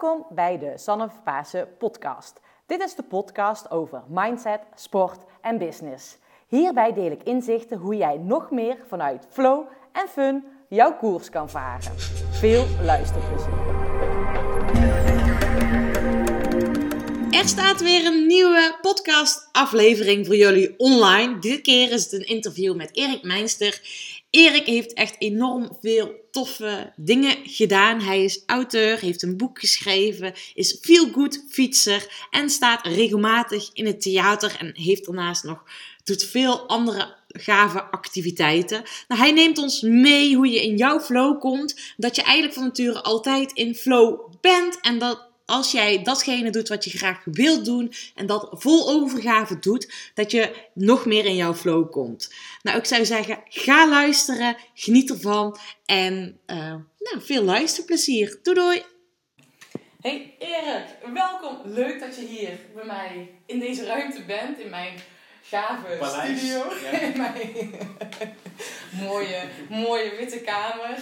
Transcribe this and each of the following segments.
Welkom bij de Sanne podcast. Dit is de podcast over mindset, sport en business. Hierbij deel ik inzichten hoe jij nog meer vanuit flow en fun jouw koers kan varen. Veel luisterplezier. Er staat weer een nieuwe podcast aflevering voor jullie online. Dit keer is het een interview met Erik Meinster. Erik heeft echt enorm veel toffe dingen gedaan. Hij is auteur, heeft een boek geschreven, is feel good fietser en staat regelmatig in het theater en heeft daarnaast nog doet veel andere gave activiteiten. Nou, hij neemt ons mee hoe je in jouw flow komt, dat je eigenlijk van nature altijd in flow bent en dat als jij datgene doet wat je graag wilt doen en dat vol overgave doet, dat je nog meer in jouw flow komt. Nou, ik zou zeggen, ga luisteren, geniet ervan en uh, nou, veel luisterplezier. Doei doei! Hey Erik, welkom. Leuk dat je hier bij mij in deze ruimte bent, in mijn gave studio. Ja. In mijn mooie, mooie witte kamer,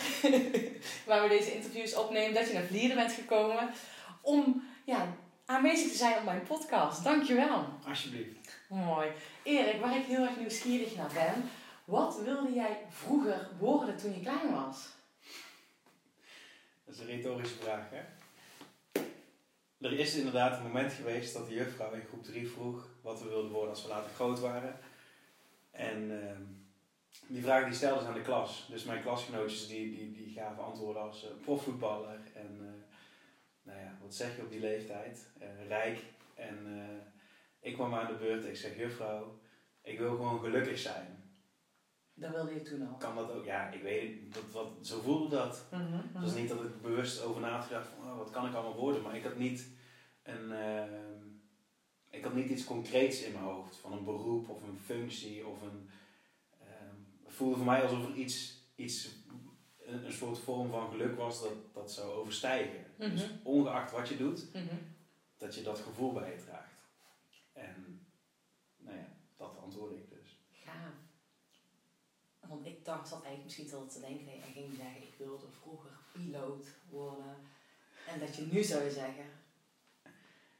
waar we deze interviews opnemen, dat je naar Vlieren bent gekomen om ja, aanwezig te zijn op mijn podcast. Dankjewel. Alsjeblieft. Mooi. Erik, waar ik heel erg nieuwsgierig naar ben. Wat wilde jij vroeger worden toen je klein was? Dat is een retorische vraag, hè? Er is inderdaad een moment geweest dat de juffrouw in groep 3 vroeg wat we wilden worden als we later groot waren. En uh, die vraag die stelde ze aan de klas. Dus mijn klasgenootjes die, die, die gaven antwoorden als uh, profvoetballer en uh, nou ja, wat zeg je op die leeftijd? Uh, rijk. En uh, ik kwam aan de beurt en ik zeg, juffrouw, ik wil gewoon gelukkig zijn. Dat wilde je toen al? Kan dat ook? Ja, ik weet dat, wat, zo voelde dat. Mm -hmm, Het was niet dat ik bewust over na had gedacht van, oh, wat kan ik allemaal worden? Maar ik had niet een... Uh, ik had niet iets concreets in mijn hoofd. Van een beroep of een functie of een... het voelde voor mij alsof er iets, iets een, een soort vorm van geluk was dat dat zou overstijgen. Dus mhm. ongeacht wat je doet, mhm. dat je dat gevoel bij je draagt. En nou ja, dat antwoordde ik dus. Ja. Want ik dacht, zat eigenlijk misschien wel te denken, nee, hij ging zeggen, ik wilde vroeger piloot worden. En dat je nu zou zeggen,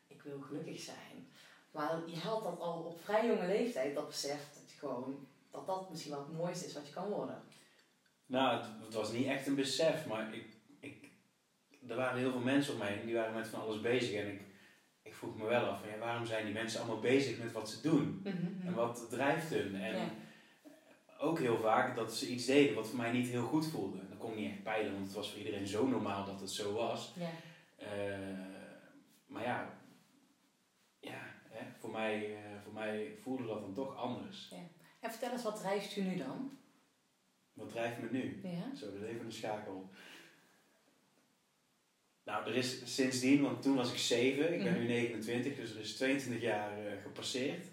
ik wil gelukkig zijn. Maar je had dat al op vrij jonge leeftijd, dat beseft dat je gewoon, dat dat misschien wel het mooiste is wat je kan worden. Nou, het, het, was niet echt een besef, maar ik, ik, er waren heel veel mensen om mij heen die waren met van alles bezig. En ik, ik vroeg me wel af, van, ja, waarom zijn die mensen allemaal bezig met wat ze doen? Mhm, mhm. En wat drijft hun? En ook heel vaak dat ze iets deden wat voor mij niet heel goed voelde. Dat kon ik niet echt peilen, want het was voor iedereen zo normaal dat het zo was. Ja. Uh, maar ja, ja hè, voor, mij, uh, voor mij voelde dat dan toch anders. Ja. En vertel eens, wat drijft u nu dan? Wat drijft me nu? Ja. Zo, dat is even een schakel. Nou, er is sindsdien, want toen was ik 7, ik ben nu 29, dus er is 22 jaar uh, gepasseerd.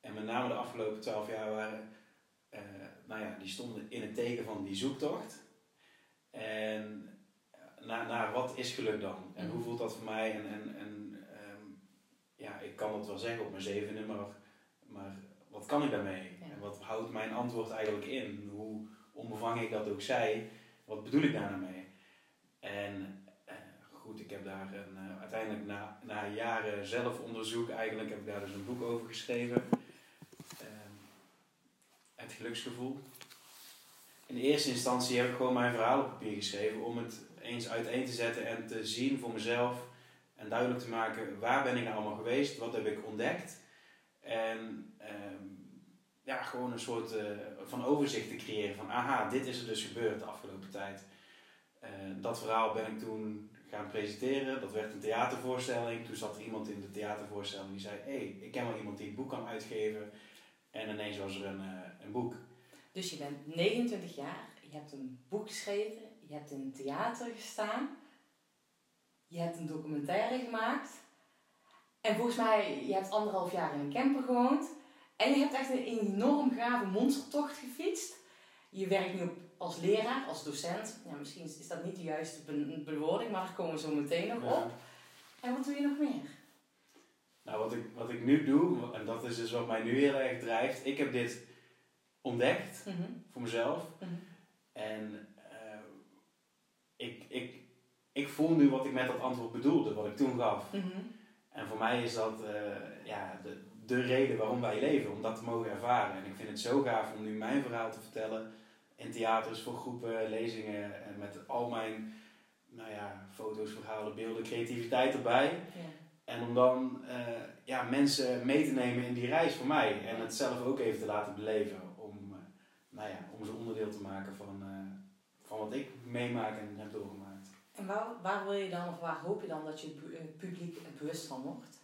En met name de afgelopen 12 jaar waren, uh, nou ja, die stonden in het teken van die zoektocht. En eh, naar, naar wat is geluk dan? En hoe voelt dat voor mij? En, en, en um, ja, ik kan het wel zeggen op mijn zevende, maar, maar wat kan ik daarmee? En wat houdt mijn antwoord eigenlijk in? Hoe, onbevangen ik dat ook zei, wat bedoel ik daar nou mee? En eh, goed, ik heb daar een, uh, uiteindelijk na, na jaren zelfonderzoek eigenlijk heb ik daar dus een boek over geschreven. Ehm, het geluksgevoel. In eerste instantie heb ik gewoon mijn verhaal op papier geschreven om het eens uiteen te zetten en te zien voor mezelf en duidelijk te maken waar ben ik nou allemaal geweest, wat heb ik ontdekt. En ehm, ja, gewoon een soort uh, van overzicht te creëren van aha, dit is er dus gebeurd de afgelopen tijd. Uh, dat verhaal ben ik toen gaan presenteren. Dat werd een theatervoorstelling. Toen zat er iemand in de theatervoorstelling die zei: Hé, hey, ik ken wel iemand die een boek kan uitgeven. En ineens was er een, uh, een boek. Dus je bent 29 jaar, je hebt een boek geschreven, je hebt in theater gestaan, je hebt een documentaire gemaakt. En volgens mij, je hebt anderhalf jaar in een camper gewoond. En je hebt echt een enorm gave monstertocht gefietst. Je werkt nu als leraar, als docent. Ja, misschien is dat niet de juiste bewoording, maar daar komen we zo meteen nog op. En wat doe je nog meer? Nou, wat ik, wat ik nu doe, en dat is dus wat mij nu heel erg drijft. Ik heb dit ontdekt mhm. voor mezelf. Mhm. En uh, ik, ik ik voel nu wat ik met dat antwoord bedoelde, wat ik toen gaf. Mhm. En voor mij is dat eh, ja, de, de reden waarom wij leven, om dat te mogen ervaren. En ik vind het zo gaaf om nu mijn verhaal te vertellen in theaters, voor groepen, lezingen en met al mijn nou ja, foto's, verhalen, beelden, creativiteit erbij. Ja. En om dan eh, ja, mensen mee te nemen in die reis voor mij. En het zelf ook even te laten beleven. Om, eh, nou ja, om ze onderdeel te maken van, eh, van wat ik meemaak en heb doorgemaakt. En waar, waar wil je dan, of waar hoop je dan dat je het publiek bewust van wordt?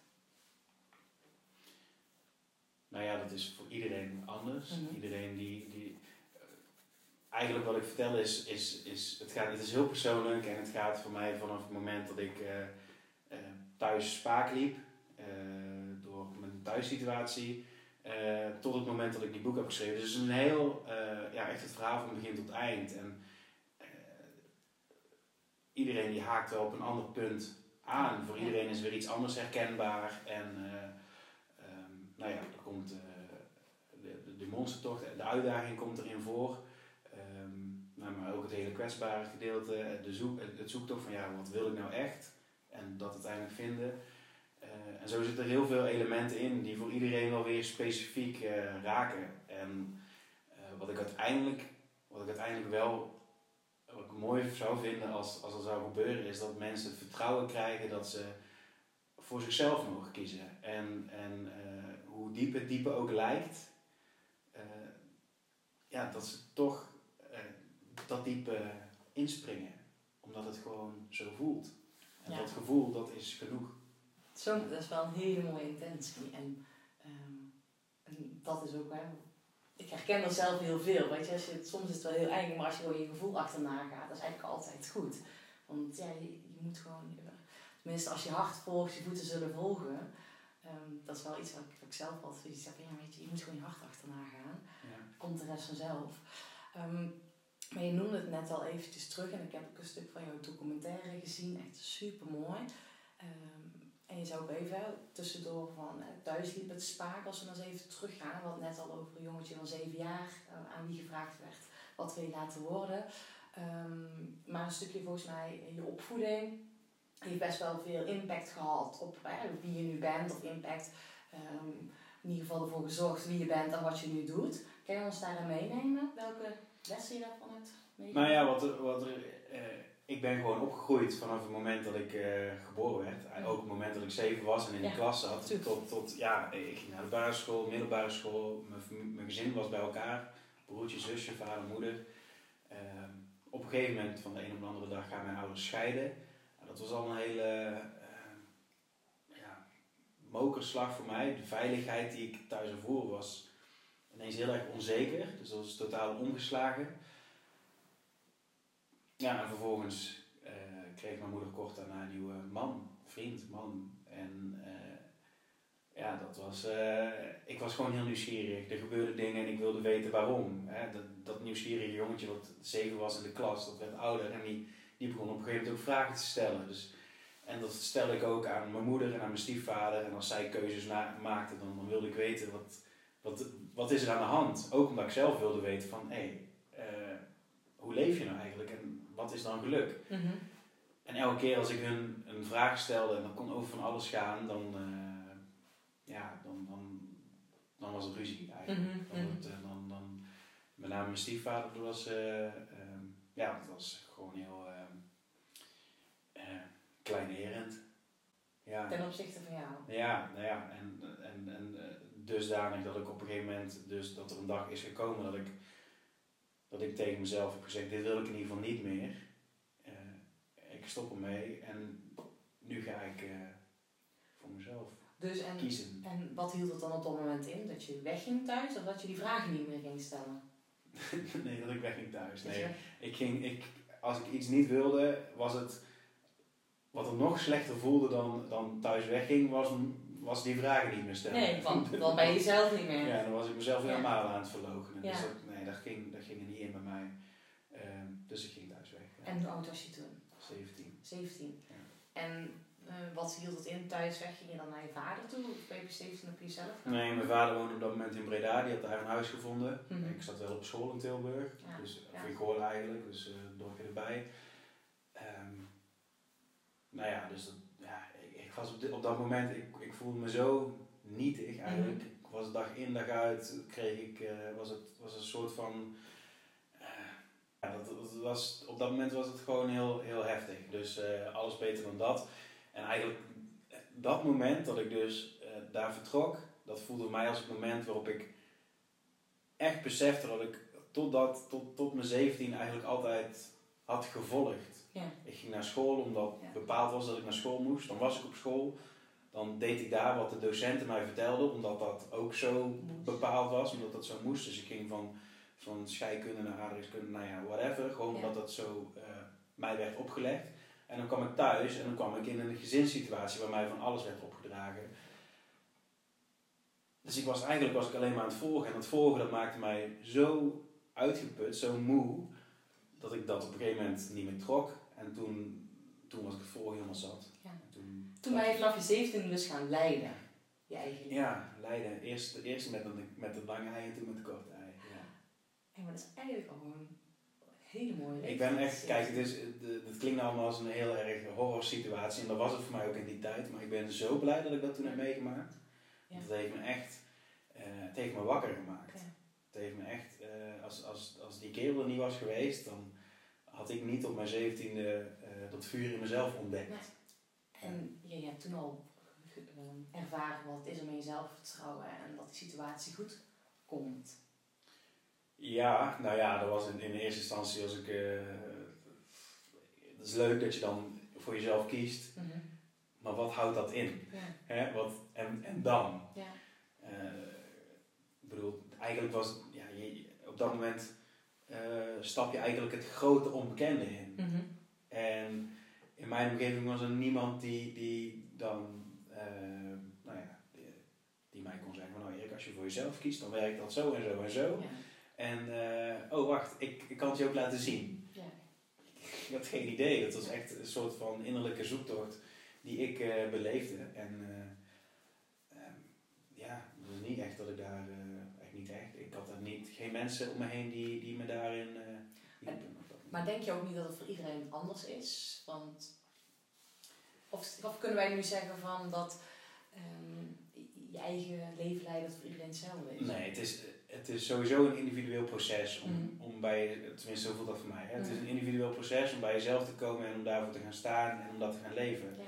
Nou ja, dat is voor iedereen anders. Mhm. Iedereen die. die eh, eigenlijk wat ik vertel is, is, is het, gaat, het is heel persoonlijk en het gaat voor mij vanaf het moment dat ik eh, eh, thuis spaak liep, door mijn thuissituatie, eh, tot het moment dat ik die boek heb geschreven. Dus het is een heel, ja, echt het verhaal van begin tot eind. En iedereen die haakt wel op een ander punt aan. Voor iedereen is weer iets anders herkenbaar. En nou ja, er komt eh, de, de, de monstertocht, de uitdaging komt erin voor. Ehm, nou, maar ook het hele kwetsbare gedeelte, de zoek, het zoektocht van ja, wat wil ik nou echt? En dat uiteindelijk vinden. Eh, en zo zitten er heel veel elementen in die voor iedereen wel weer specifiek eh, raken. En wat, ik uiteindelijk, wat ik uiteindelijk wel wat mooi zou vinden als, als dat zou gebeuren, is dat mensen het vertrouwen krijgen dat ze voor zichzelf mogen kiezen. En, en hoe diep het diepe ook lijkt, eh, ja, dat ze toch eh, dat diepe inspringen. Omdat het gewoon zo voelt. En Ja. dat gevoel, dat is genoeg. Zo, dat is wel een hele mooie intentie. En, ehm, en dat is ook, hè, ik herken er zelf heel veel. Weet je, als je, soms is het wel heel eng, maar als je gewoon je gevoel achterna gaat, dat is eigenlijk altijd goed. Want ja, je, je moet gewoon, tenminste als je hart volgt, je voeten zullen volgen. Ehm, dat is wel iets wat ik, wat ik zelf altijd zoiets heb. Ja, weet je, je moet gewoon je hart achterna gaan. Ja. Komt de rest vanzelf. Ehm, maar je noemde het net al eventjes terug en ik heb ook een stuk van jouw documentaire gezien. Echt super mooi. en je zou ook even tussendoor van eh, thuis liep het spaak, als we maar eens even teruggaan. Hadden net al over een jongetje van zeven jaar eh, aan wie gevraagd werd wat wil je laten worden. Ehm, maar een stukje volgens mij in je opvoeding heeft best wel veel impact gehad op wie je nu bent of impact. ehm, in ieder geval ervoor gezorgd wie je bent en wat je nu doet. Kan je ons daarin meenemen? Welke lessen je daarvan hebt meegemaakt? Nou ja, wat er, wat er, eh, ik ben gewoon opgegroeid vanaf het moment dat ik eh, geboren werd. En ook het moment dat ik zeven was en in de Ja, klas zat. Tot, tot, ja, ik ging naar de basisschool, middelbare school. Mijn, mijn gezin was bij elkaar. Broertje, zusje, vader, moeder. Ehm, op een gegeven moment, van de een op de andere dag, gaan mijn ouders scheiden. Dat was al een hele eh, ja, mokerslag voor mij. De veiligheid die ik thuis ervoor was ineens heel erg onzeker. Dus dat was totaal omgeslagen. Ja, en vervolgens eh, kreeg mijn moeder kort daarna een nieuwe man, vriend, man. En eh, ja, dat was, ik was gewoon heel nieuwsgierig. Er gebeurden dingen en ik wilde weten waarom. Hè? Dat, dat nieuwsgierige jongetje wat zeven was in de klas, dat werd ouder en die, die begon op een gegeven moment ook vragen te stellen. Dus, en dat stelde ik ook aan mijn moeder en aan mijn stiefvader. En als zij keuzes maakten, dan, dan wilde ik weten wat, wat, wat is er aan de hand. Ook omdat ik zelf wilde weten van, hé, hey, eh, hoe leef je nou eigenlijk en wat is dan geluk? Mhm. En elke keer als ik hun een vraag stelde, en dat kon over van alles gaan, dan, eh, ja, dan, dan, dan was het ruzie eigenlijk. Mhm, Dan, mhm. wordt, eh, dan, dan, met name mijn stiefvader, dat was, eh, ehm, ja, dat was gewoon heel kleinerend. Ja. Ten opzichte van jou. Ja, nou ja, en, en, en eh, dusdanig dat ik op een gegeven moment, dus dat er een dag is gekomen dat ik, dat ik tegen mezelf heb gezegd, dit wil ik in ieder geval niet meer. Eh, ik stop ermee en nu ga ik eh, voor mezelf Dus en, kiezen. en wat hield het dan op dat moment in? Dat je wegging thuis of dat je die vragen niet meer ging stellen? nee, dat ik wegging thuis. Nee, ik ging, ik, als ik iets niet wilde, was het, wat er nog slechter voelde dan, dan thuis wegging, was, was die vragen niet meer stellen. Nee, want dan ben je zelf niet meer. Ja, dan was ik mezelf Ja. helemaal aan het verloochenen. Dus Ja. dat, nee, dat ging, dat ging er niet in bij mij. Ehm, dus ik ging thuis weg. Ja. En hoe oud was je toen? 17. 17. Ja. En eh, wat hield het in thuis weg? Ging je dan naar je vader toe? Of ben je op 17 op jezelf? Nee, mijn vader woonde op dat moment in Breda. Die had daar een huis gevonden. Mhm. Ik zat wel op school in Tilburg. Dus, of in Goorlen eigenlijk. Dus eh, een dorpje erbij. Ehm, nou ja, dus dat, ja, ik, ik was op, dit, op dat moment, ik, ik voelde me zo nietig eigenlijk. Mhm. Ik was dag in dag uit, kreeg ik, eh, was het was een soort van, eh, ja, dat, dat was, op dat moment was het gewoon heel, heel heftig. Dus eh, alles beter dan dat. En eigenlijk dat moment dat ik dus daar vertrok, dat voelde voor mij als het moment waarop ik echt besefte dat ik tot, dat, tot, tot mijn 17 eigenlijk altijd had gevolgd. Ja. Ik ging naar school omdat Ja. bepaald was dat ik naar school moest. Dan was ik op school. Dan deed ik daar wat de docenten mij vertelden, omdat dat ook zo bepaald was, omdat dat zo moest. Dus ik ging van, van scheikunde naar aardrijkskunde, nou ja, whatever. Gewoon omdat dat zo eh, mij werd opgelegd. En dan kwam ik thuis en dan kwam ik in een gezinssituatie waar mij van alles werd opgedragen. Dus ik was, eigenlijk was ik alleen maar aan het volgen. En dat volgen dat maakte mij zo uitgeput, zo moe, dat ik dat op een gegeven moment niet meer trok. En toen, toen was ik het volgen helemaal zat. Ja. En toen, Toen ben je vanaf je 17 dus gaan leiden. Je eigen leven. Ja, Leiden. Eerst, eerst met, een, met het lange ei en toen met het korte ei. Ja. Hey, maar dat is eigenlijk al gewoon een hele mooie Ik ben echt, kijk, het, is, het, het klinkt allemaal als een heel erg horror situatie. En dat was het voor mij ook in die tijd. Maar ik ben zo blij dat ik dat toen heb meegemaakt. Ja. Dat heeft me echt, het heeft me wakker gemaakt. Ja. Het heeft me echt, eh, als, als, als die kerel er niet was geweest, dan had ik niet op mijn zeventiende eh dat vuur in mezelf ontdekt. Nee. En je, je hebt toen al ehm, ervaren wat het is om in jezelf te vertrouwen en dat de situatie goed komt. Ja, nou ja, dat was in, in eerste instantie als ik. eh, het is leuk dat je dan voor jezelf kiest, maar wat houdt dat in? Ja. Hè? Wat, en, en dan? Ja. Eh, ik bedoel, eigenlijk was ja, je, op dat moment eh, stap je eigenlijk het grote onbekende in. Mhm. En in mijn omgeving was er niemand die, die dan, eh, nou ja, die, die mij kon zeggen van nou Erik, als je voor jezelf kiest, dan werkt dat zo en zo en zo. Ja. En, eh, oh wacht, ik, ik kan het je ook laten zien. Ja. Ik had geen idee, dat was echt een soort van innerlijke zoektocht die ik beleefde. En eh, ehm, ja, het was niet echt dat ik daar, eh, echt niet echt, ik had er niet, geen mensen om me heen die, die me daarin hielpen. Maar denk je ook niet dat het voor iedereen anders is? Want, of, of kunnen wij nu zeggen van dat ehm, je eigen leven leiden voor iedereen hetzelfde is? Nee, het is, het is sowieso een individueel proces om, Mhm. om bij, tenminste zo voelt dat voor mij. Hè? Het is Mhm. een individueel proces om bij jezelf te komen en om daarvoor te gaan staan en om dat te gaan leven. Ja.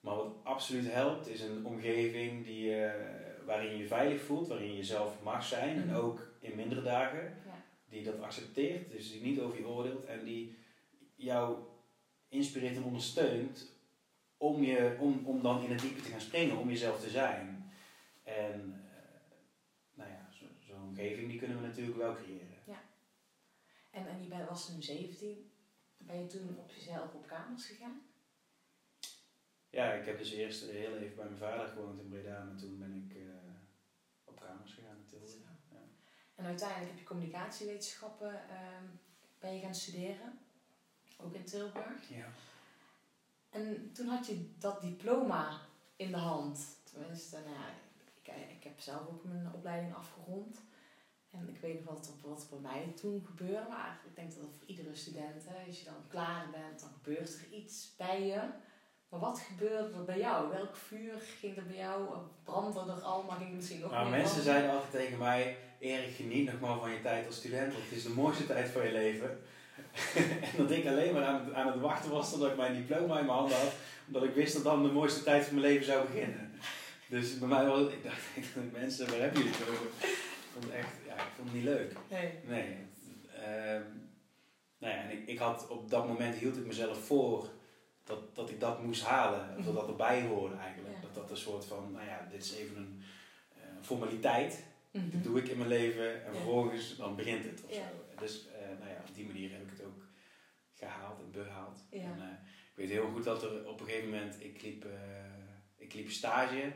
Maar wat absoluut helpt is een omgeving die, eh, waarin je je veilig voelt, waarin je jezelf mag zijn en Mhm. ook in mindere dagen. Ja. Die dat accepteert, dus die niet over je oordeelt en die jou inspireert en ondersteunt om, je, om, om dan in het diepe te gaan springen, om jezelf te zijn. En eh, nou ja, zo- zo'n omgeving die kunnen we natuurlijk wel creëren. En, en je bent, was nu 17. Ben je toen op jezelf op kamers gegaan? Ja, ik heb dus eerst heel even bij mijn vader gewoond in Breda, maar toen ben ik eh, op kamers gegaan. Ja. En uiteindelijk heb je communicatiewetenschappen ehm, ben je gaan studeren. Ook in Tilburg. Ja. En toen had je dat diploma in de hand. Tenminste, nou ja, ik, ik heb zelf ook mijn opleiding afgerond. En ik weet nog wat, er- wat bij mij toen gebeurde. Maar ik denk dat dat voor iedere student, hè, als je dan klaar bent, dan gebeurt er iets bij je. Maar wat gebeurde er bij jou? Welk vuur ging er bij jou? Brandde er al, maar ging misschien nog meer mensen branden? zeiden altijd tegen mij, Erik, geniet nog maar van je tijd als student, want het is de mooiste tijd van je leven. en dat ik alleen maar aan het, aan het wachten was totdat ik mijn diploma in mijn handen had, omdat ik wist dat dan de mooiste tijd van mijn leven zou beginnen. Dus bij mij was ik dacht, mensen, waar hebben jullie het over? Ik vond het echt, ja, ik vond het niet leuk. Nee. Nee. Ehm nou ja, en ik, ik had op dat moment hield ik mezelf voor dat, dat ik dat moest halen. Of dat dat erbij hoorde eigenlijk. Ja. Dat dat een soort van, nou ja, dit is even een eh, formaliteit. Mhm. Dat doe ik in mijn leven en vervolgens dan begint het of zo. Dus eh, nou ja, op die manier heb ik het ook gehaald en behaald. En, eh, ik weet heel goed dat er op een gegeven moment, ik liep, eh, ik liep stage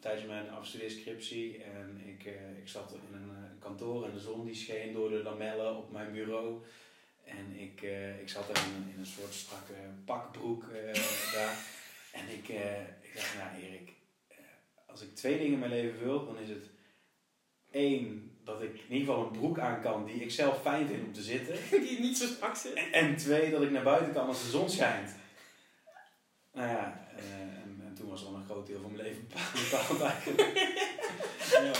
tijdens mijn afstudeerscriptie en ik, ik zat in een kantoor en de zon die scheen door de lamellen op mijn bureau. En ik, ik zat daar in een, in een soort strakke pakbroek daar. En ik, ik dacht, nou Erik, als ik twee dingen in mijn leven wil, dan is het één, dat ik in ieder geval een broek aan kan die ik zelf fijn vind om te zitten. Die niet zo strak zit. En, en twee, dat ik naar buiten kan als de zon schijnt. Nou ja, uh, en, en, toen was al een groot deel van mijn leven bepaald eigenlijk. ja.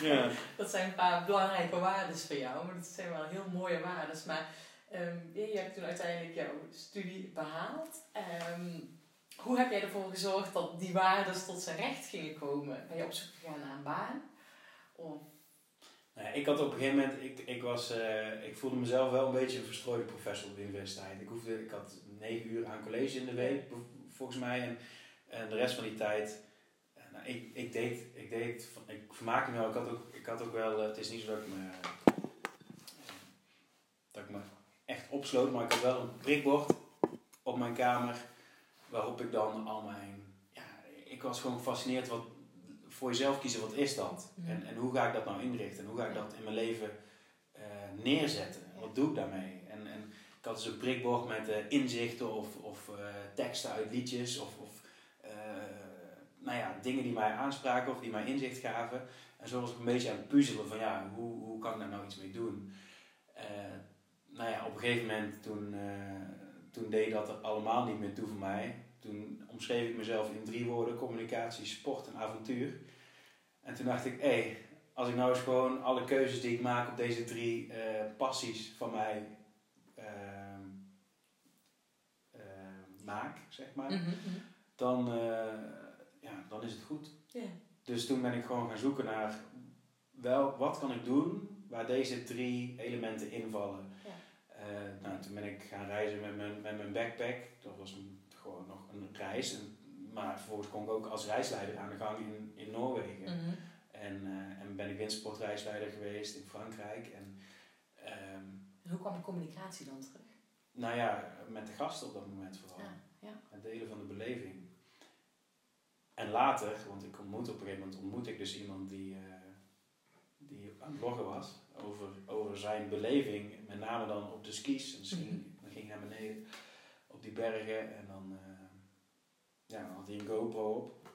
ja. Dat zijn een paar belangrijke waarden voor jou, maar dat zijn wel heel mooie waarden. Maar um, je hebt toen uiteindelijk jouw studie behaald. Um, hoe heb jij ervoor gezorgd dat die waarden tot zijn recht gingen komen? Ben je op zoek gegaan naar een baan? Of nou, ik had op een gegeven moment, ik, ik, was, uh, ik voelde mezelf wel een beetje een verstrooide professor op de universiteit. Ik, hoefde, ik had negen uur aan college in de week, volgens mij. En, en de rest van die tijd, uh, nou, ik, ik deed, ik deed, ik vermaakte me wel. Ik had ook, ik had ook wel, uh, het is niet zo dat ik me, dat ik me echt opsloot, maar ik had wel een prikbord op mijn kamer waarop ik dan al mijn, ja, ik was gewoon gefascineerd wat voor jezelf kiezen, wat is dat? En, en hoe ga ik dat nou inrichten? En hoe ga ik dat in mijn leven uh, neerzetten? Wat doe ik daarmee? En, en ik had dus een prikbord met uh, inzichten of, of uh, teksten uit liedjes of, of nou ja, dingen die mij aanspraken of die mij inzicht gaven. En zo was ik een beetje aan het puzzelen van ja, hoe, hoe kan ik daar nou iets mee doen? nou ja, op een gegeven moment toen, toen deed dat allemaal niet meer toe voor mij toen omschreef ik mezelf in drie woorden: communicatie, sport en avontuur. En toen dacht ik, hé, hey, als ik nou eens gewoon alle keuzes die ik maak op deze drie uh, passies van mij uh, uh, maak, zeg maar, mm -hmm. dan, eh, ja, dan is het goed. Yeah. Dus toen ben ik gewoon gaan zoeken naar wel, wat kan ik doen waar deze drie elementen invallen. Yeah. nou, toen ben ik gaan reizen met mijn, met mijn backpack. Dat was een gewoon nog een reis. En, maar vervolgens kon ik ook als reisleider aan de gang in, in Noorwegen. Mhm. en, uh, en ben ik windsportreisleider geweest in Frankrijk. En, um, en hoe kwam de communicatie dan terug? Nou ja, met de gasten op dat moment vooral. Ja, ja. Het delen van de beleving. En later, want ik ontmoet op een gegeven moment ontmoet ik dus iemand die, uh, die aan het bloggen was over, over zijn beleving, met name dan op de skis. En dan ging hij naar beneden op die bergen en dan uh, ja, had hij een GoPro op.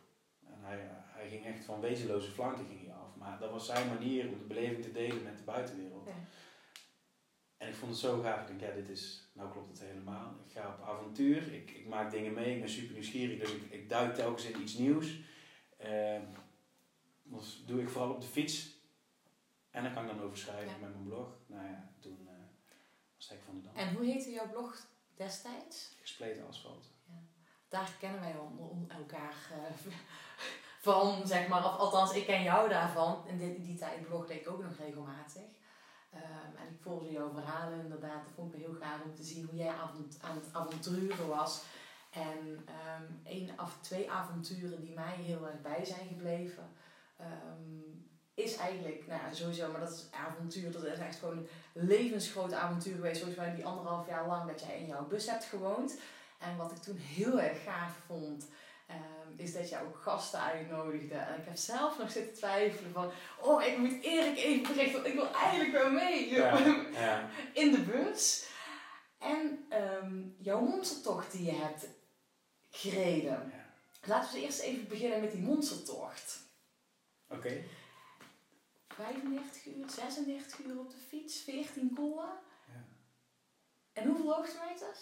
En hij, hij ging echt van wezenloze flanken ging hij af. Maar dat was zijn manier om de beleving te delen met de buitenwereld. Ja. En ik vond het zo gaaf. Ik denk, ja, dit is, nou klopt het helemaal. Ik ga op avontuur, ik, ik maak dingen mee, ik ben super nieuwsgierig, dus ik, ik duik telkens in iets nieuws. Uh, dat doe ik vooral op de fiets. En daar kan ik dan over schrijven met mijn blog. Nou ja, toen uh, was ik van de dag. En hoe heette jouw blog destijds? Gespleten asfalt. Ja. Daar kennen wij elkaar uh, van, zeg maar. Of althans, ik ken jou daarvan. In die, die tijd blogde ik ook nog regelmatig. Um, en ik volgde jouw verhalen inderdaad. Dat vond ik heel gaaf om te zien hoe jij aan het avonturen was. En um, één of twee avonturen die mij heel erg bij zijn gebleven. Um, is eigenlijk, nou ja, sowieso, maar dat is avontuur. Dat is echt gewoon een levensgroot avontuur geweest. Volgens mij die anderhalf jaar lang dat jij in jouw bus hebt gewoond. En wat ik toen heel erg gaaf vond, um, is dat je ook gasten uitnodigde. En ik heb zelf nog zitten twijfelen van, oh, ik moet Erik even berichten, want ik wil eigenlijk wel mee ja, ja. in de bus. En um, jouw monstertocht die je hebt gereden. Laten we eerst even beginnen met die monstertocht. Oké. 35 uur, 36 uur op de fiets, 14 kolen. Ja. En hoeveel hoogtemeters?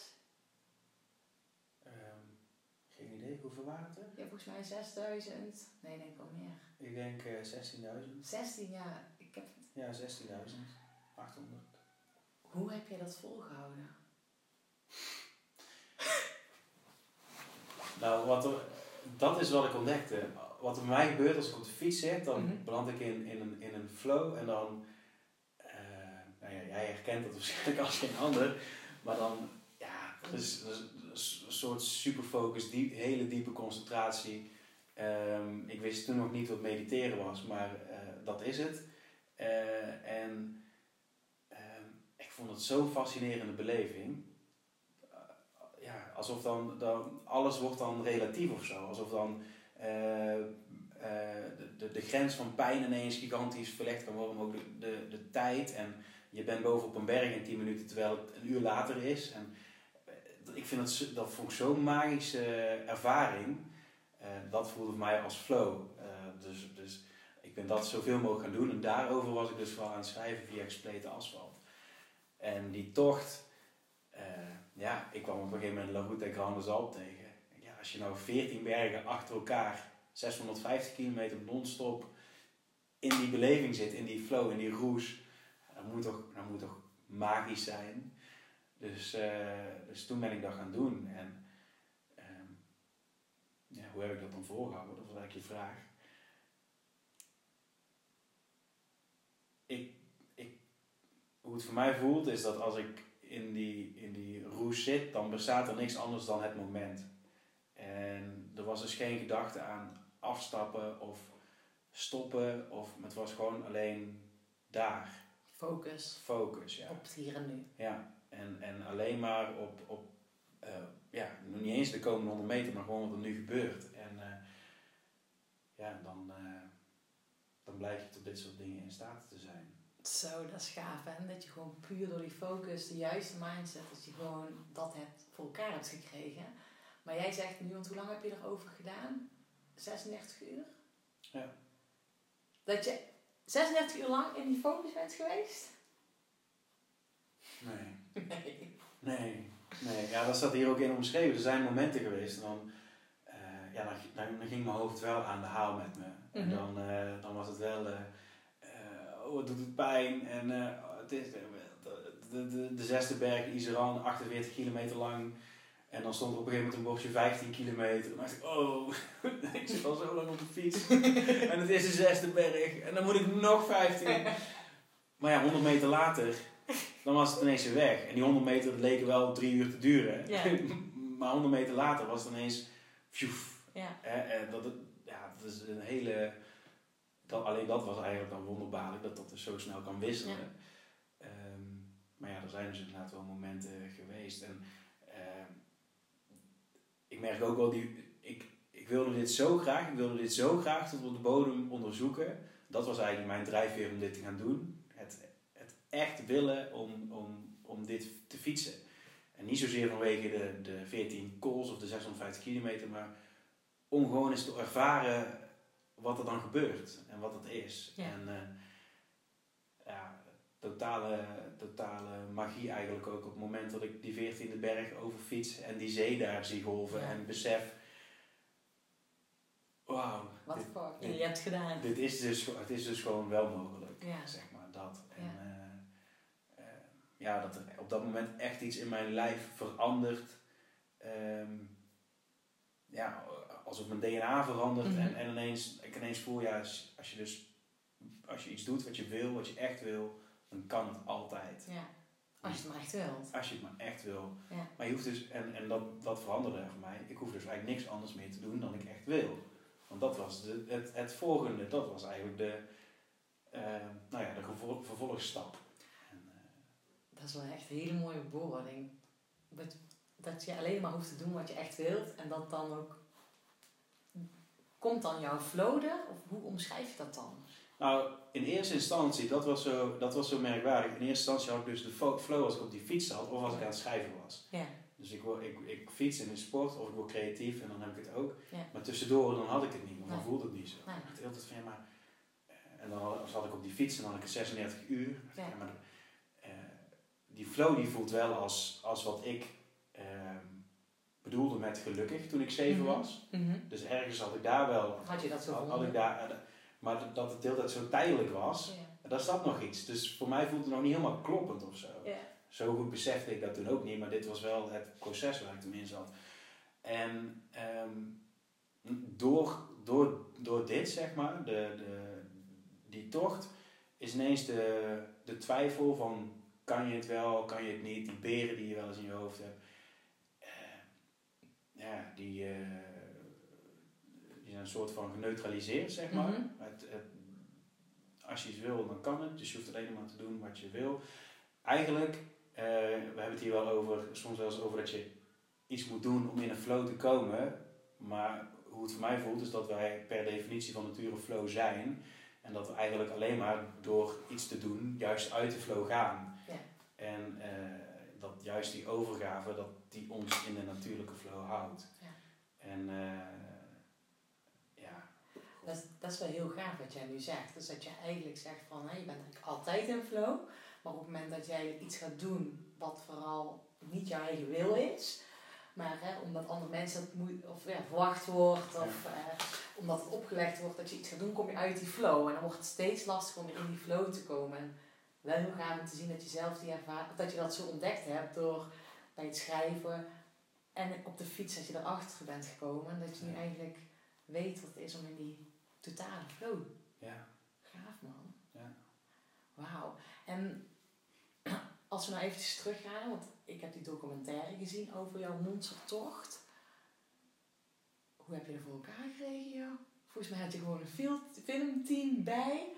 Um, geen idee, hoeveel waren het er? Ja, volgens mij 6000. Nee, denk wel meer. Ik denk uh, 16.000. 16, ja. Ik heb... Ja, 16.000. 800. Hoe heb je dat volgehouden? nou, wat er, dat is wat ik ontdekte wat er bij mij gebeurt als ik op de fiets zit, dan mm beland ik in, in, een, in een flow en dan, uh, nou ja, jij herkent dat waarschijnlijk als geen ander, maar dan, ja, dat is, een soort superfocus, diep, hele diepe concentratie. Um, ik wist toen nog niet wat mediteren was, maar uh, dat is het. Uh, en ehm, ik vond het zo'n fascinerende beleving. Alsof dan, dan alles wordt dan relatief of zo. Alsof dan uh, de, de, de, grens van pijn ineens gigantisch verlegd kan worden, maar ook de, de, tijd. En je bent boven op een berg in 10 minuten terwijl het een uur later is. En eh, ik vind dat, dat vond zo'n magische ervaring. Dat voelde voor mij als flow. dus, dus ik ben dat zoveel mogelijk gaan doen. En daarover was ik dus vooral aan het schrijven via gespleten asfalt. En die tocht, eh, ja, ik kwam op een gegeven moment La Route Grande Zalp tegen. Ja, als je nou 14 bergen achter elkaar, 650 kilometer non-stop in die beleving zit, in die flow, in die roes, dat moet toch, dat moet toch magisch zijn. Dus, eh, dus toen ben ik dat gaan doen. En ehm, ja, hoe heb ik dat dan volgehouden? Dat was eigenlijk je vraag. Ik, ik, hoe het voor mij voelt is dat als ik in die, in die roes zit, dan bestaat er niks anders dan het moment. En er was dus geen gedachte aan afstappen of stoppen, of het was gewoon alleen daar. Focus. Focus, ja. Op het hier en nu. Ja, en, en alleen maar op, op uh, ja, nog niet eens de komende 100 meter, maar gewoon wat er nu gebeurt. En uh, ja, dan, uh, dan blijf je tot dit soort dingen in staat te zijn. Zo, dat is gaaf hè, dat je gewoon puur door die focus, de juiste mindset, dat je gewoon dat hebt voor elkaar hebt gekregen. Maar jij zegt nu, want hoe lang heb je erover gedaan? 36 uur? Ja. Dat je 36 uur lang in die focus bent geweest? Nee. Nee. Nee. Nee. Ja, dat staat hier ook in omschreven. Er zijn momenten geweest en dan, uh, ja, dan, dan, ging mijn hoofd wel aan de haal met me. En Mhm. dan, uh, dan was het wel, uh, oh, het doet het pijn. En het is de, de, de, de zesde berg, Iseran, 48 kilometer lang. En dan stond er op een gegeven moment een bordje 15 kilometer. En dan dacht ik, oh, ik zit al zo lang op de fiets. en het is de zesde berg. En dan moet ik nog 15. Maar ja, 100 meter later, dan was het ineens weer weg. En die 100 meter leken wel drie uur te duren. Ja. maar 100 meter later was het ineens, pjoef. Ja. Eh, dat, ja, dat is een hele... Dat, alleen dat was eigenlijk dan wonderbaarlijk, dat dat dus zo snel kan wisselen. Ja. Um, maar ja, er zijn dus inderdaad wel momenten geweest. En uh, ik merk ook wel, die, ik, ik wilde dit zo graag, ik wilde dit zo graag tot op de bodem onderzoeken. Dat was eigenlijk mijn drijfveer om dit te gaan doen. Het, het echt willen om, om, om dit te fietsen. En niet zozeer vanwege de, de 14 calls of de 650 kilometer, maar om gewoon eens te ervaren wat er dan gebeurt en wat het is. Ja. En uh, ja, totale, totale magie eigenlijk ook op het moment dat ik die 14e berg overfiets en die zee daar zie golven Ja. en besef, wauw, Wat dit, dit- je hebt gedaan. dit is dus, het is dus gewoon wel mogelijk, Ja. zeg maar, dat. En, Ja. eh, eh, ja, dat er op dat moment echt iets in mijn lijf verandert. Ehm, ja, alsof mijn DNA verandert Mhm. en, en ineens, ik ineens voel, ja, als, je dus, als je iets doet wat je wil, wat je echt wil, dan kan het altijd. Ja. Als je het maar echt wilt. Als je het maar echt wil. Ja. Maar je hoeft dus, en, en dat, dat veranderde voor mij, ik hoef dus eigenlijk niks anders meer te doen dan ik echt wil. Want dat was de, het, het volgende, dat was eigenlijk de, eh, nou ja, de gevol- vervolgstap. En, eh, Dat is wel echt een hele mooie bewoording. Dat, dat je alleen maar hoeft te doen wat je echt wilt en dat dan ook. Komt dan jouw flow er? Of hoe omschrijf je dat dan? Nou, in eerste instantie, dat was, zo, dat was zo merkwaardig. In eerste instantie had ik dus de flow als ik op die fiets zat of als ik aan het schrijven was. Ja. Dus ik, word- ik, ik fiets in de sport of ik word creatief en dan heb ik het ook. Ja. Maar tussendoor dan had ik het niet, want dan Nee. voelde het niet zo. Nee. Ik dacht de hele tijd van ja, maar... eh, En dan zat ik op die fiets en dan had ik 36 uur. Ja. maar eh, die flow die voelt wel als, als wat ik bedoelde met gelukkig toen ik 7 Mhm. was. Dus ergens had ik daar wel... Had je dat zo had, had ik daar, maar dat- dat het de hele tijd zo tijdelijk was, Ja. daar zat nog iets. Dus voor mij voelde het nog niet helemaal kloppend of zo. Ja. Zo goed besefte ik dat toen ook niet, maar dit was wel het proces waar ik toen in zat. En ehm, door, door, door dit, zeg maar, de, de, die tocht, is ineens de, de twijfel van kan je het wel, kan je het niet, die beren die je wel eens in je hoofd hebt. Ja, die, eh, die zijn een soort van geneutraliseerd, zeg maar. Mhm. Het, het, als je iets wil, dan kan het. Dus je hoeft alleen maar te doen wat je wil. Eigenlijk, eh, we hebben het hier wel over, soms wel eens over dat je iets moet doen om in een flow te komen. Maar hoe het voor mij voelt, is dat wij per definitie van nature flow zijn. En dat we eigenlijk alleen maar door iets te doen, juist uit de flow gaan. Ja. En eh, juist die overgave, dat die ons in de natuurlijke flow houdt. Ja. En eh, ja, Dat, is, dat is wel heel gaaf wat jij nu zegt. Dus dat je eigenlijk zegt van, hè, je bent eigenlijk altijd in flow. Maar op het moment dat jij iets gaat doen wat vooral niet jouw eigen wil is. Maar hè, omdat andere mensen het moet, of ja, verwacht wordt, of eh, omdat het opgelegd wordt dat je iets gaat doen, kom je uit die flow. En dan wordt het steeds lastiger om weer in die flow te komen. Wel heel gaaf om te zien dat je zelf die ervaring, dat je dat zo ontdekt hebt door bij het schrijven en op de fiets dat je erachter bent gekomen. Dat je nu eigenlijk weet wat het is om in die totale flow. Ja. Gaaf man. Ja. Wauw. En als we nou eventjes teruggaan, want ik heb die documentaire gezien over jouw monstertocht. Hoe heb je dat voor elkaar gekregen, joh? Volgens mij had je gewoon een film, filmteam bij.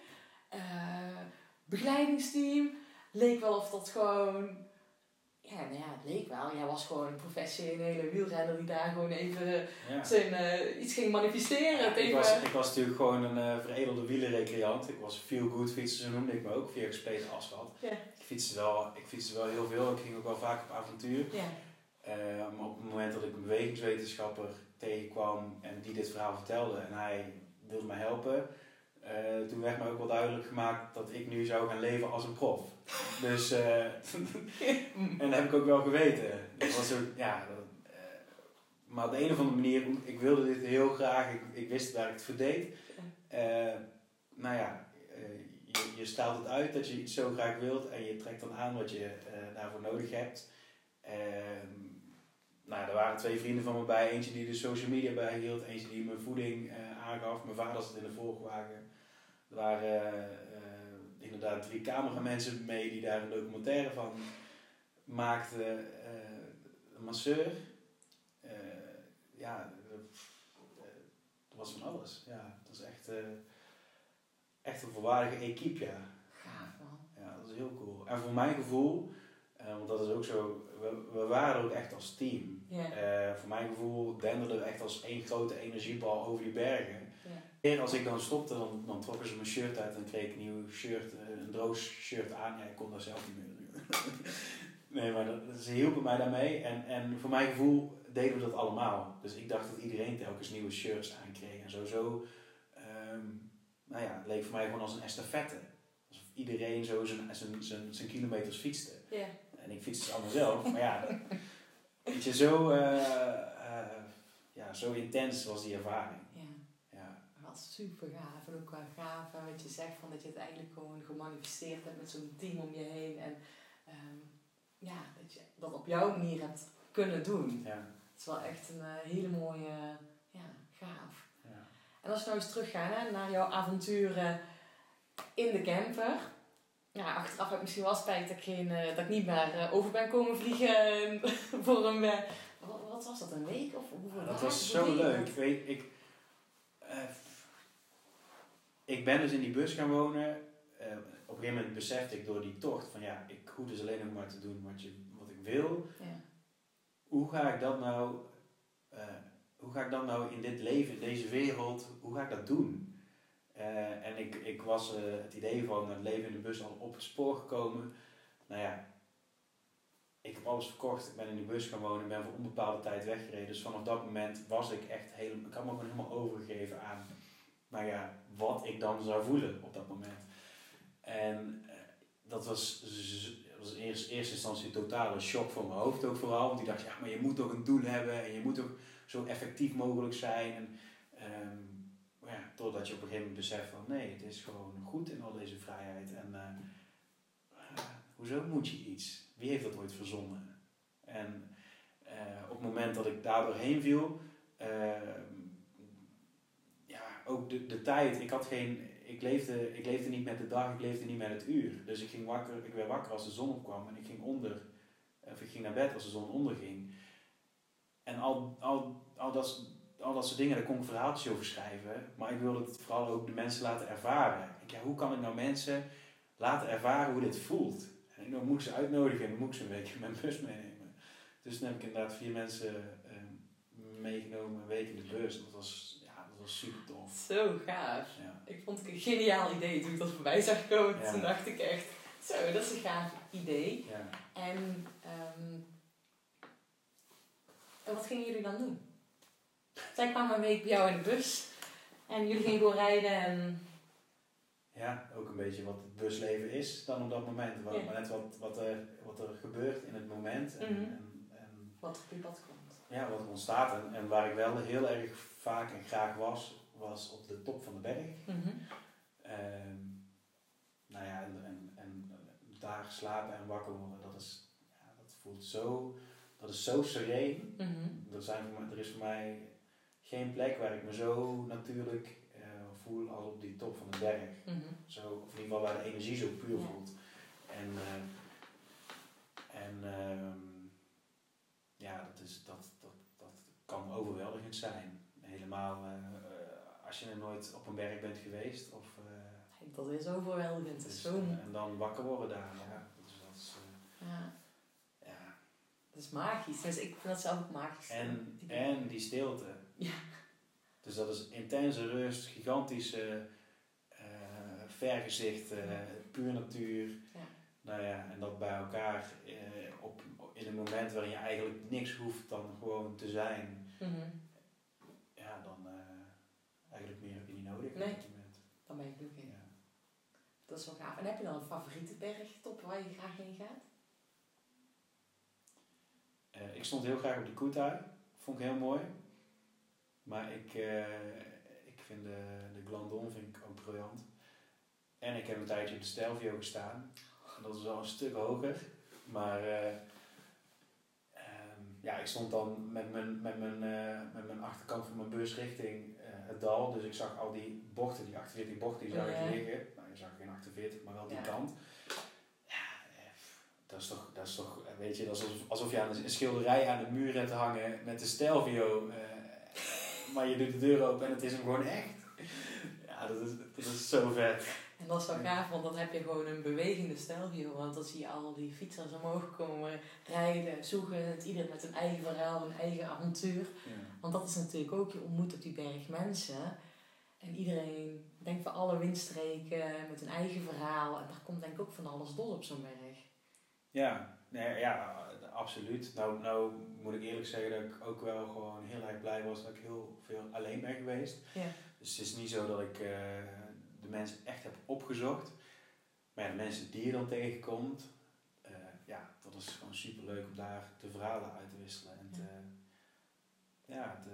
Uh, begeleidingsteam. Leek wel of dat gewoon... Ja, nou ja, het leek wel. Jij was gewoon een professionele wielrenner die daar gewoon even zijn, uh, iets ging manifesteren. ik, was, ik was natuurlijk gewoon een uh, veredelde wielerrecreant. Ik was good fietser, zo noemde ik me ook, via gespleten asfalt. Ja. Ik, fietste wel, ik fietste wel heel veel. Ik ging ook wel vaak op avontuur. Ja. Uh, maar op het moment dat ik een bewegingswetenschapper tegenkwam en die dit verhaal vertelde en hij wilde me helpen, uh, toen werd me ook wel duidelijk gemaakt dat ik nu zou gaan leven als een prof. Dus, uh, en dat heb ik ook wel geweten. Dat was ook, ja, dat, uh, maar op de een of andere manier, ik wilde dit heel graag, ik, ik wist waar ik het voor deed. nou ja, je, je stelt het uit dat je iets zo graag wilt en je trekt dan aan wat je daarvoor nodig hebt. Ehm, nou, er waren twee vrienden van me bij. Eentje die de social media bijhield. Eentje die mijn voeding aangaf. Mijn vader zat in de volgwagen. Er waren uh, inderdaad drie cameramensen mee die daar een documentaire van maakten. een masseur. ja, dat was van alles. Ja, het was echt, echt een volwaardige equipe, ja. Ja, dat is heel cool. En voor mijn gevoel, want dat is ook zo, we, we waren er ook echt als team. Yeah. voor mijn gevoel denderden we echt als één grote energiebal over die bergen. Als ik dan stopte, dan, dan trokken ze mijn shirt uit en kreeg ik een nieuw shirt, een droog shirt aan. Ja, ik kon daar zelf niet meer. nee, maar dat, ze hielpen mij daarmee. En, en voor mijn gevoel deden we dat allemaal. Dus ik dacht dat iedereen telkens nieuwe shirts aankreeg. En zo, zo um, nou ja, het leek voor mij gewoon als een estafette. Alsof iedereen zo zijn, zijn, zijn, zijn kilometers fietste. Yeah. En ik fietste allemaal zelf. Maar ja, weet je, zo, uh, uh, ja, zo intens was die ervaring. Ja. ja. Super gaaf. En ook wel gaaf wat je zegt, van dat je het eigenlijk gewoon gemanifesteerd hebt met zo'n team om je heen. En um, ja, dat je dat op jouw manier hebt kunnen doen. Ja. Het is wel echt een uh, hele mooie, ja, gaaf. Ja. En als we nou eens teruggaan hè, naar jouw avonturen in de camper ja, achteraf heb ik misschien wel spijt dat ik, geen, uh, dat ik niet meer uh, over ben komen vliegen voor een... Wat, wat, was dat, een week? Of hoeveel dat was zo leuk. Ik weet, ik, ik ben dus in die bus gaan wonen. op een gegeven moment besefte ik door die tocht van ja, ik hoef dus alleen nog maar te doen wat, je, wat ik wil. Ja. Hoe ga ik dat nou... hoe ga ik dat nou in dit leven, in deze wereld, hoe ga ik dat doen? Uh, en ik, ik was het idee van het leven in de bus al op het spoor gekomen. Nou ja, ik heb alles verkocht. Ik ben in de bus gaan wonen. Ik ben voor onbepaalde tijd weggereden. Dus vanaf dat moment was ik echt helemaal... Ik had me gewoon helemaal overgegeven aan... Nou ja, wat ik dan zou voelen op dat moment. En uh, dat was, was in eerste, instantie een totale shock voor mijn hoofd ook vooral. Want ik dacht, ja, maar je moet toch een doel hebben. En je moet ook zo effectief mogelijk zijn. En, um, ja, totdat je op een gegeven moment beseft van nee, het is gewoon goed in al deze vrijheid. En uh, hoezo moet je iets? Wie heeft dat ooit verzonnen? En op het moment dat ik daar doorheen viel, ja, ook de, de tijd, ik had geen, ik leefde, ik leefde niet met de dag, ik leefde niet met het uur. Dus ik ging wakker, ik werd wakker als de zon opkwam en ik ging onder, of ik ging naar bed als de zon onderging. En al, al, al dat al dat soort dingen, daar kon ik verhaaltjes over schrijven. Maar ik wilde het vooral ook de mensen laten ervaren. Ik, ja, hoe kan ik nou mensen laten ervaren hoe dit voelt? En dan moet ik ze uitnodigen en dan moet ik ze een week in mijn bus meenemen. Dus dan heb ik inderdaad vier mensen uh, meegenomen, een week in de bus. Dat was, was super tof. Zo gaaf. Ja. Ik vond het een geniaal idee toen ik dat voorbij zag komen. Ja. Toen dacht ik echt, zo, dat is een gaaf idee. Ja. En, um, en wat gingen jullie dan doen? Zij kwamen een week bij jou in de bus. En jullie gingen gewoon rijden en... ja, ook een beetje wat het busleven is dan op dat moment. Wat. Maar net wat, wat, er, wat er gebeurt in het moment. En, Mhm. en, en Wat op je pad komt. Ja, wat ontstaat. En, en waar ik wel heel erg vaak en graag was, was op de top van de berg. Mhm. Ehm, nou ja, en, en, en daar slapen en wakker worden, dat, is, ja, dat voelt zo, dat is zo sereen. Mhm. Er, zijn voor mij, er is voor mij geen plek waar ik me zo natuurlijk eh, voel als op die top van de berg. Mhm. Zo, of in ieder geval waar de energie zo puur Ja. voelt. En, eh, en ehm, ja, dat, is, dat kan overweldigend zijn. Helemaal eh, eh, als je er nooit op een berg bent geweest. Of, eh, Dat is overweldigend. Dus, zo... en dan wakker worden daar. Ja, dus dat is, Ja, ja. dat is magisch. Dus ik vind dat zelf ook magisch. En, Die- en die stilte. Ja. Dus dat is intense rust, gigantische eh vergezicht, eh, puur natuur. Ja. Nou ja, en dat bij elkaar op, in een moment waarin je eigenlijk niks hoeft dan gewoon te zijn. Mhm. Ja, dan eh, eigenlijk meer heb je niet nodig Nee. op dat moment. Dan ben je gelukkig. Ja. Dat is wel gaaf. En heb je dan een favoriete bergtop waar je graag heen gaat? Eh, ik stond heel graag op de Kutai. Vond ik heel mooi. Maar ik, eh, ik vind de, de Glandon vind ik ook briljant. En ik heb een tijdje op de Stelvio gestaan. En dat is wel een stuk hoger. Maar ja, ik stond dan met mijn, met, mijn, eh, met mijn achterkant van mijn bus richting eh, het dal. Dus ik zag al die bochten, die 48 bochten, die zag Ja. ik liggen. Nou, je zag geen 48, maar wel die Ja. kant. Ja, eh, dat is toch, dat is toch weet je, dat is alsof, alsof je aan een, schilderij aan de muur hebt hangen met de Stelvio. maar je doet de deur open en het is hem gewoon echt. Ja, dat is, dat is zo vet. En dat is wel gaaf, want dan heb je gewoon een bewegende stijlview. Want dan zie je al die fietsers omhoog komen, rijden, zoeken. Het ieder met een eigen verhaal, een eigen avontuur. Ja. Want dat is natuurlijk ook, je ontmoet op die berg mensen. En iedereen denkt van alle windstreken met een eigen verhaal. En daar komt denk ik ook van alles dol op zo'n berg. Ja, nee, ja, absoluut. Nou, nou moet ik eerlijk zeggen dat ik ook wel gewoon heel erg blij was dat ik heel veel alleen ben geweest. Ja. Dus het is niet zo dat ik eh, de mensen echt heb opgezocht. Maar ja, de mensen die je dan tegenkomt, eh, ja, dat is gewoon super leuk om daar de verhalen uit te wisselen. En te, ja, te,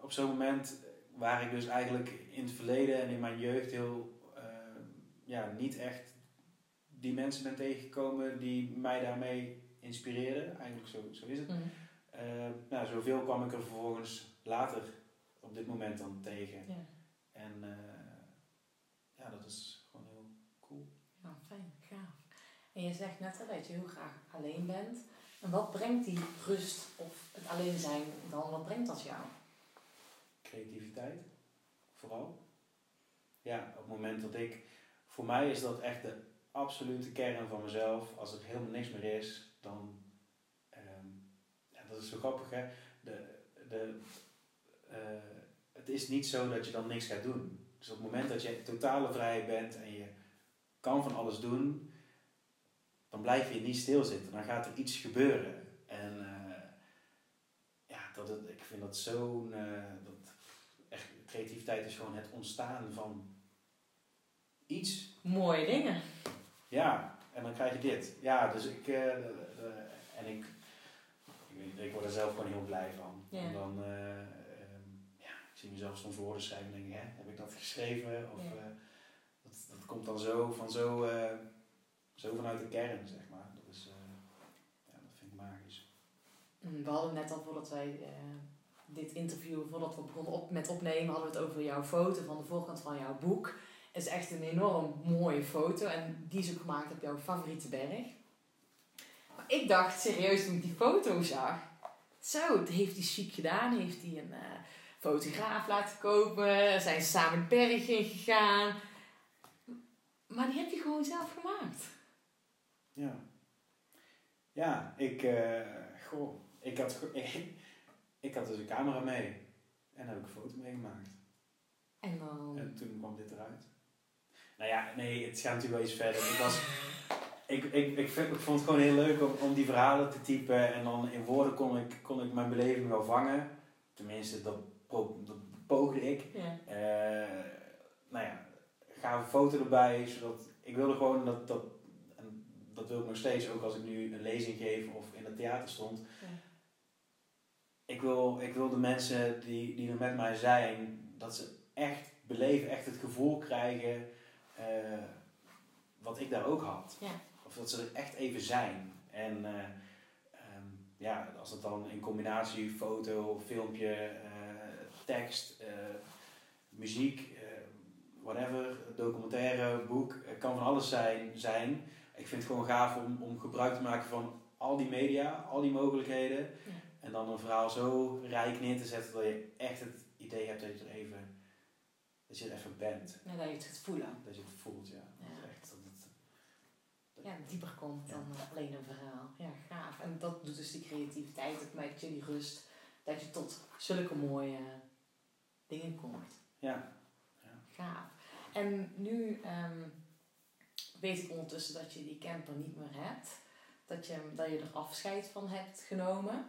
op zo'n moment waar ik dus eigenlijk in het verleden en in mijn jeugd heel, eh, ja, niet echt die mensen ben tegengekomen die mij daarmee inspireerden. Eigenlijk zo, zo is het. Mhm. Eh, nou, zoveel kwam ik er vervolgens later op dit moment dan tegen. Ja. En ja, dat is gewoon heel cool. ja, fijn, gaaf. En je zegt net al dat je heel graag alleen bent. En wat brengt die rust of het alleen zijn dan? Wat brengt dat jou? Creativiteit, vooral. Ja, op het moment dat ik... Voor mij is dat echt de absolute kern van mezelf. Als er helemaal niks meer is, dan... ehm, ja, dat is zo grappig, hè. De, de, eh, het is niet zo dat je dan niks gaat doen. Dus op het moment dat je totale vrijheid bent en je kan van alles doen, dan blijf je niet stilzitten. Dan gaat er iets gebeuren. En eh, ja, dat het, ik vind dat zo'n... eh, dat, echt, creativiteit is gewoon het ontstaan van iets. Mooie dingen. Ja, en dan krijg je dit. Ja, dus ik... eh, en ik, ik, weet- ik word er zelf gewoon heel blij van. Ja. En dan... eh, ehm, ja, ik zie mezelf soms woorden schrijven en denk hè, heb ik dat geschreven? Of Ja. eh, dat, dat komt dan zo, van zo, eh, zo vanuit de kern, zeg maar. Dat is... eh, ja, dat vind ik magisch. Mm, We hadden net al voordat wij dit interview, voordat we begonnen op, met opnemen, hadden we het over jouw foto van de voorkant van jouw boek. Het is echt een enorm mooie foto en die is ook gemaakt op jouw favoriete berg. Maar ik dacht serieus toen ik die foto zag, zo, heeft hij chic gedaan, heeft hij een fotograaf laten kopen, zijn ze samen het berg in gegaan. Maar die heb je gewoon zelf gemaakt. Ja. Ja, ik, eh, goh, ik had, ik, ik had dus een camera mee. En daar heb ik een foto mee gemaakt. En dan... En toen kwam dit eruit. Nou ja, nee, het gaat natuurlijk wel iets verder. Ik, was, ik, ik, ik, vind- ik vond het gewoon heel leuk om, om die verhalen te typen. En dan in woorden kon ik, kon ik mijn beleving wel vangen. Tenminste, dat, dat poogde ik. Ja. Eh, nou ja, gave foto erbij, zodat ik wilde gewoon dat, dat, en dat wil ik nog steeds, ook als ik nu een lezing geef of in het theater stond. Ja. Ik, wil, ik wil de mensen die, die er met mij zijn, dat ze echt beleven, echt het gevoel krijgen eh, wat ik daar ook had. Ja. Of dat ze er echt even zijn. En eh, ehm, ja, als dat dan in combinatie foto, filmpje, tekst, eh, muziek, eh, whatever, documentaire, boek, het kan van alles zijn, zijn. Ik vind het gewoon gaaf om, om gebruik te maken van al die media, al die mogelijkheden. Ja. En dan een verhaal zo rijk neer te zetten dat je echt het idee hebt dat je er even, dat je er even bent. Ja, dat je het gaat voelen. Dat je het voelt, ja. Ja. Dat echt, dat het, Ja, dieper komt dan alleen een verhaal. Ja, gaaf. En dat doet dus die creativiteit, dat maakt je die rust, dat je tot zulke mooie dingen komt. ja. Gaaf. En nu ehm, weet ik ondertussen dat je die camper niet meer hebt. Dat je, dat je er afscheid van hebt genomen.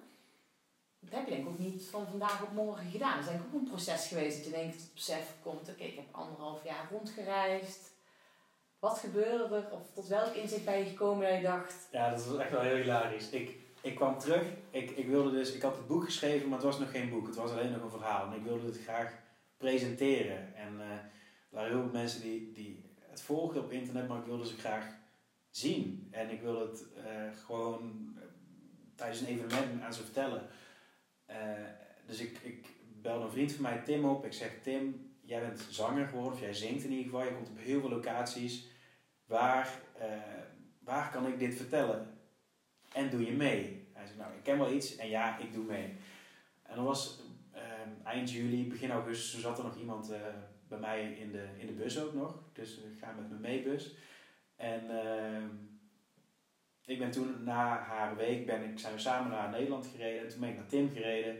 Dat heb je denk ik ook niet van vandaag op morgen gedaan. Het is eigenlijk ook een proces geweest dat je denkt het besef komt. Oké, ik heb anderhalf jaar rondgereisd. Wat gebeurde er? Of tot welk inzicht ben je gekomen dat je dacht... Ja, dat was echt wel heel hilarisch. Ik, ik kwam terug, ik, ik wilde dus, ik had het boek geschreven, maar het was nog geen boek. Het was alleen nog een verhaal. En ik wilde het graag presenteren. En eh, er waren heel veel mensen die, die het volgden op internet, maar ik wilde ze graag zien. En ik wilde het eh, gewoon eh, tijdens een evenement aan ze vertellen. Dus ik, ik belde een vriend van mij, Tim, op. Ik zeg, Tim, jij bent zanger geworden, of jij zingt in ieder geval. Je komt op heel veel locaties. Waar, waar kan ik dit vertellen? En doe je mee? Hij zei, nou, ik ken wel iets en ja, ik doe mee. En dat was ehm, eind juli, begin augustus, toen zat er nog iemand eh, bij mij in de, in de bus ook nog. Dus ik ga met mijn meebus. En ehm, ik ben toen na haar week, ben ik, zijn we samen naar Nederland gereden. En toen ben ik naar Tim gereden.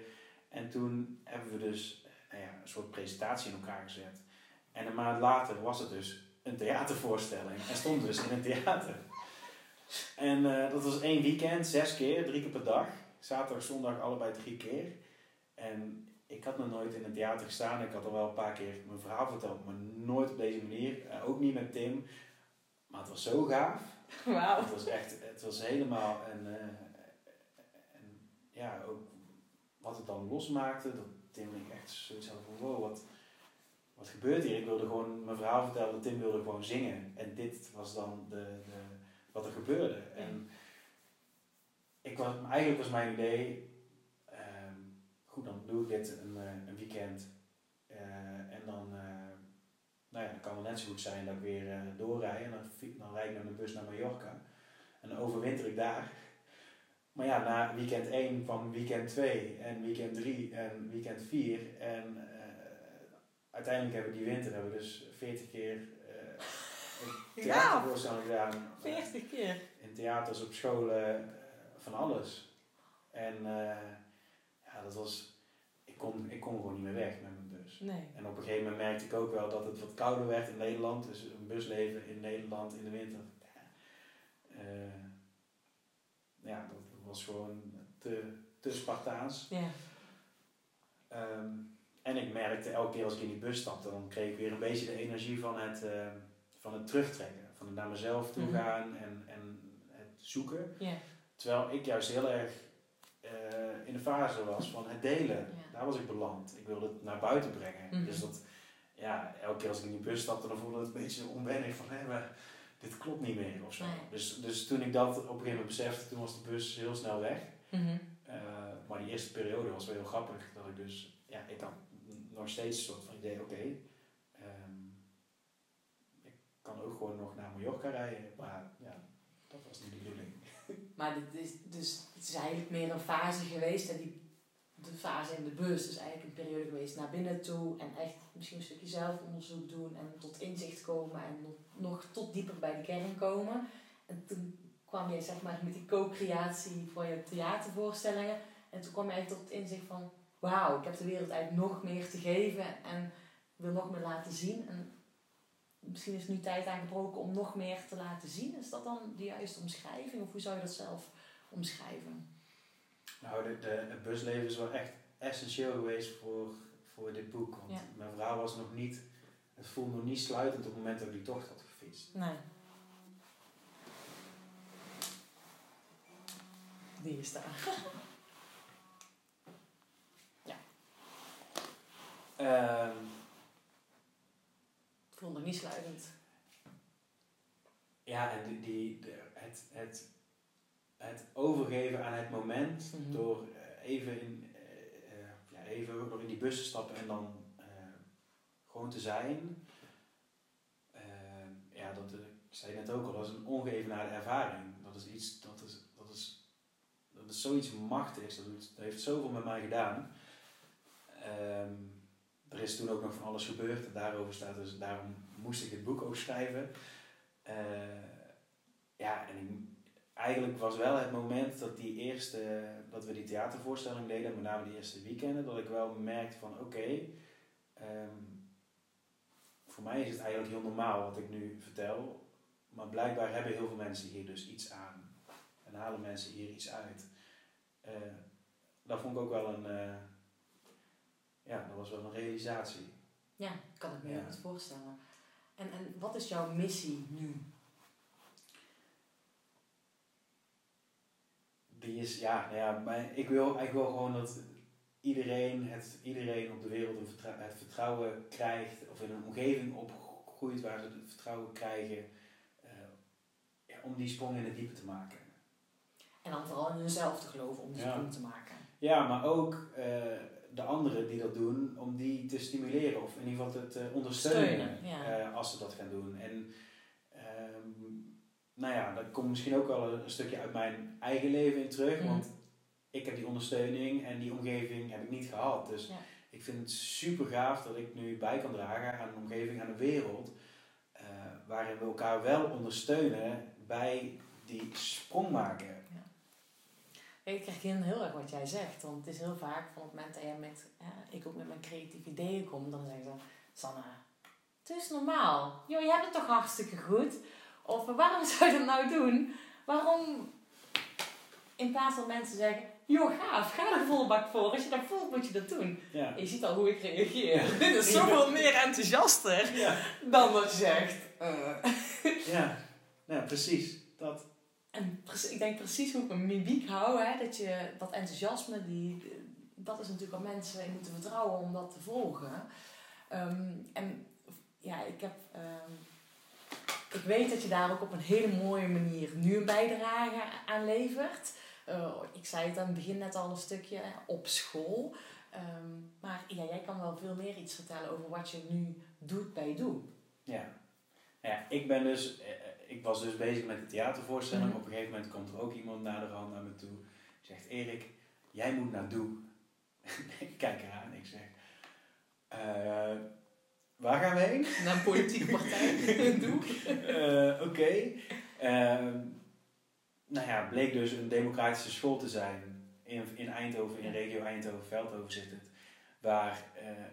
En toen hebben we dus nou ja, een soort presentatie in elkaar gezet. En een maand later was het dus een theatervoorstelling. En stond dus in een theater. En eh, dat was één weekend, zes keer, drie keer per dag. Zaterdag, zondag, allebei drie keer. En ik had nog nooit in een theater gestaan. Ik had al wel een paar keer mijn verhaal verteld, maar nooit op deze manier. Eh, ook niet met Tim. Maar het was zo gaaf. Wauw. Het was echt, het was helemaal en, eh, en ja, ook wat het dan losmaakte, dat Tim en ik echt zoiets hadden van wow, wat, wat gebeurt hier? Ik wilde gewoon mijn verhaal vertellen, Tim wilde gewoon zingen. En dit was dan de, de, wat er gebeurde. En ik was, eigenlijk was mijn idee, ehm, goed dan doe ik dit een, eh, een weekend eh, en dan, eh, nou ja, dan kan het net zo goed zijn dat ik weer eh, doorrijd en dan, rijd ik met mijn bus naar Mallorca. En dan overwinter ik daar. Maar ja, na weekend 1 kwam weekend 2 en weekend 3 en weekend 4. En uiteindelijk hebben we die winter hebben we dus 40 keer een Ja. theatervoorstelling gedaan. 40 keer. In theaters, op scholen, eh, van alles. En eh, ja, dat was... Ik kon, ik kon gewoon niet meer weg met mijn bus. Nee. En op een gegeven moment merkte ik ook wel dat het wat kouder werd in Nederland. Dus een busleven in Nederland in de winter. Ja, eh, ja dat was gewoon te, te Spartaans. Ja. Ehm, en ik merkte elke keer als ik in die bus stapte, dan kreeg ik weer een beetje de energie van het, eh, van het terugtrekken. Van het naar mezelf toe Mhm. gaan en, en het zoeken. Terwijl ik juist heel erg eh, in de fase was van het delen. Daar was ik beland. Ik wilde het naar buiten brengen. Mhm. Dus dat, ja, elke keer als ik in die bus stapte, dan voelde het een beetje onwennig van, hé, maar dit klopt niet meer of zo. Nee. Dus, dus toen ik dat op een gegeven moment besefte, toen was de bus heel snel weg. Mhm. Eh, maar die eerste periode was wel heel grappig. Dat ik dus, ja, ik had nog steeds een soort van idee, oké, kan ook gewoon nog naar Mallorca rijden. Maar ja, dat was niet de bedoeling. Maar dit is, dus, het is eigenlijk meer een fase geweest. En die, de fase in de bus is eigenlijk een periode geweest naar binnen toe. En echt misschien een stukje zelfonderzoek doen. En tot inzicht komen. En nog, tot dieper bij de kern komen. En toen kwam je zeg maar met die co-creatie voor je theatervoorstellingen. En toen kwam je tot het inzicht van... Wauw, ik heb de wereld eigenlijk nog meer te geven. En wil nog meer laten zien. En misschien is nu tijd aangebroken om nog meer te laten zien. Is dat dan de juiste omschrijving? Of hoe zou je dat zelf omschrijven? Nou, de, de, het busleven is wel echt essentieel geweest voor, voor dit boek. Want Ja. mijn verhaal was nog niet het voelde nog niet sluitend op het moment dat ik die tocht had gefietst. Nee. Die is daar. Ehm, Het voelde nog niet sluitend. ja, en die, die, de- het, het, het overgeven aan het moment Mhm. door eh, even, in, eh, eh, ja, even nog in die bus te stappen en dan gewoon te zijn. Ehm, ja, dat, ik zei net ook al, dat is een ongeëvenaarde ervaring. Dat is iets, dat is, dat is, dat is zoiets machtigs. Dat, doet- dat heeft zoveel met mij gedaan. Ehm, er is toen ook nog van alles gebeurd. Daarover staat dus, daarom moest ik het boek ook schrijven. Eh, ja, en eigenlijk was wel het moment dat die eerste, dat we die theatervoorstelling deden, met name die eerste weekenden, dat ik wel merkte van oké, ehm, voor mij is het eigenlijk heel normaal wat ik nu vertel, maar blijkbaar hebben heel veel mensen hier dus iets aan en halen mensen hier iets uit. Eh, dat vond ik ook wel een, eh, ja, dat was wel een realisatie. Ja, kan ik me heel Ja. goed voorstellen. En, en wat is jouw missie nu? Die is, ja, nou ja maar ik, wil, ik wil gewoon dat iedereen, het, iedereen op de wereld het vertrouwen krijgt, of in een omgeving opgroeit waar ze het vertrouwen krijgen eh, ja, om die sprong in het diepe te maken. En dan vooral in jezelf te geloven om die Ja. sprong te maken. Ja, maar ook eh, de anderen die dat doen, om die te stimuleren of in ieder geval te, te ondersteunen Steunen, ja. eh, als ze dat gaan doen. En ehm, nou ja, dat komt misschien ook wel een, stukje uit mijn eigen leven in terug, Mhm. want ik heb die ondersteuning en die omgeving heb ik niet gehad. Dus Ja. ik vind het super gaaf dat ik nu bij kan dragen aan een omgeving, aan een wereld, eh, waarin we elkaar wel ondersteunen bij die sprong maken. Ik herken heel erg wat jij zegt. Want het is heel vaak van het moment dat jij met, ja, ik ook met mijn creatieve ideeën kom, dan zeggen ze, Sanne, het is normaal. Joh, je hebt het toch hartstikke goed? Of waarom zou je dat nou doen? Waarom, in plaats van mensen zeggen, joh gaaf, ga er volle bak voor. Als je dat voelt, moet je dat doen. Ja. Je ziet al hoe ik reageer. Ja. Dit is zoveel meer enthousiaster Ja. dan dat je zegt. eh. Ja, ja precies. Dat. En ik denk precies hoe ik mijn mimiek hou, hè, dat je dat enthousiasme, die, dat is natuurlijk wat mensen in moeten vertrouwen om dat te volgen. Ehm, en ja, ik heb, ehm, ik weet dat je daar ook op een hele mooie manier nu een bijdrage aan levert. Eh, ik zei het aan het begin net al een stukje, op school. Ehm, maar ja, jij kan wel veel meer iets vertellen over wat je nu doet bij Doe. Ja. Ja, ik ben dus, eh, ik was dus bezig met de theatervoorstelling. Mhm. Op een gegeven moment komt er ook iemand naar de hand naar me toe. Zegt Erik, jij moet naar Doe. ik kijk eraan en ik zeg, eh, waar gaan we heen? Naar een politieke partij. Doe. Eh, Oké. Ehm, nou ja, bleek dus een democratische school te zijn in, in Eindhoven, in regio Eindhoven, Veldhoven zit het. Waar,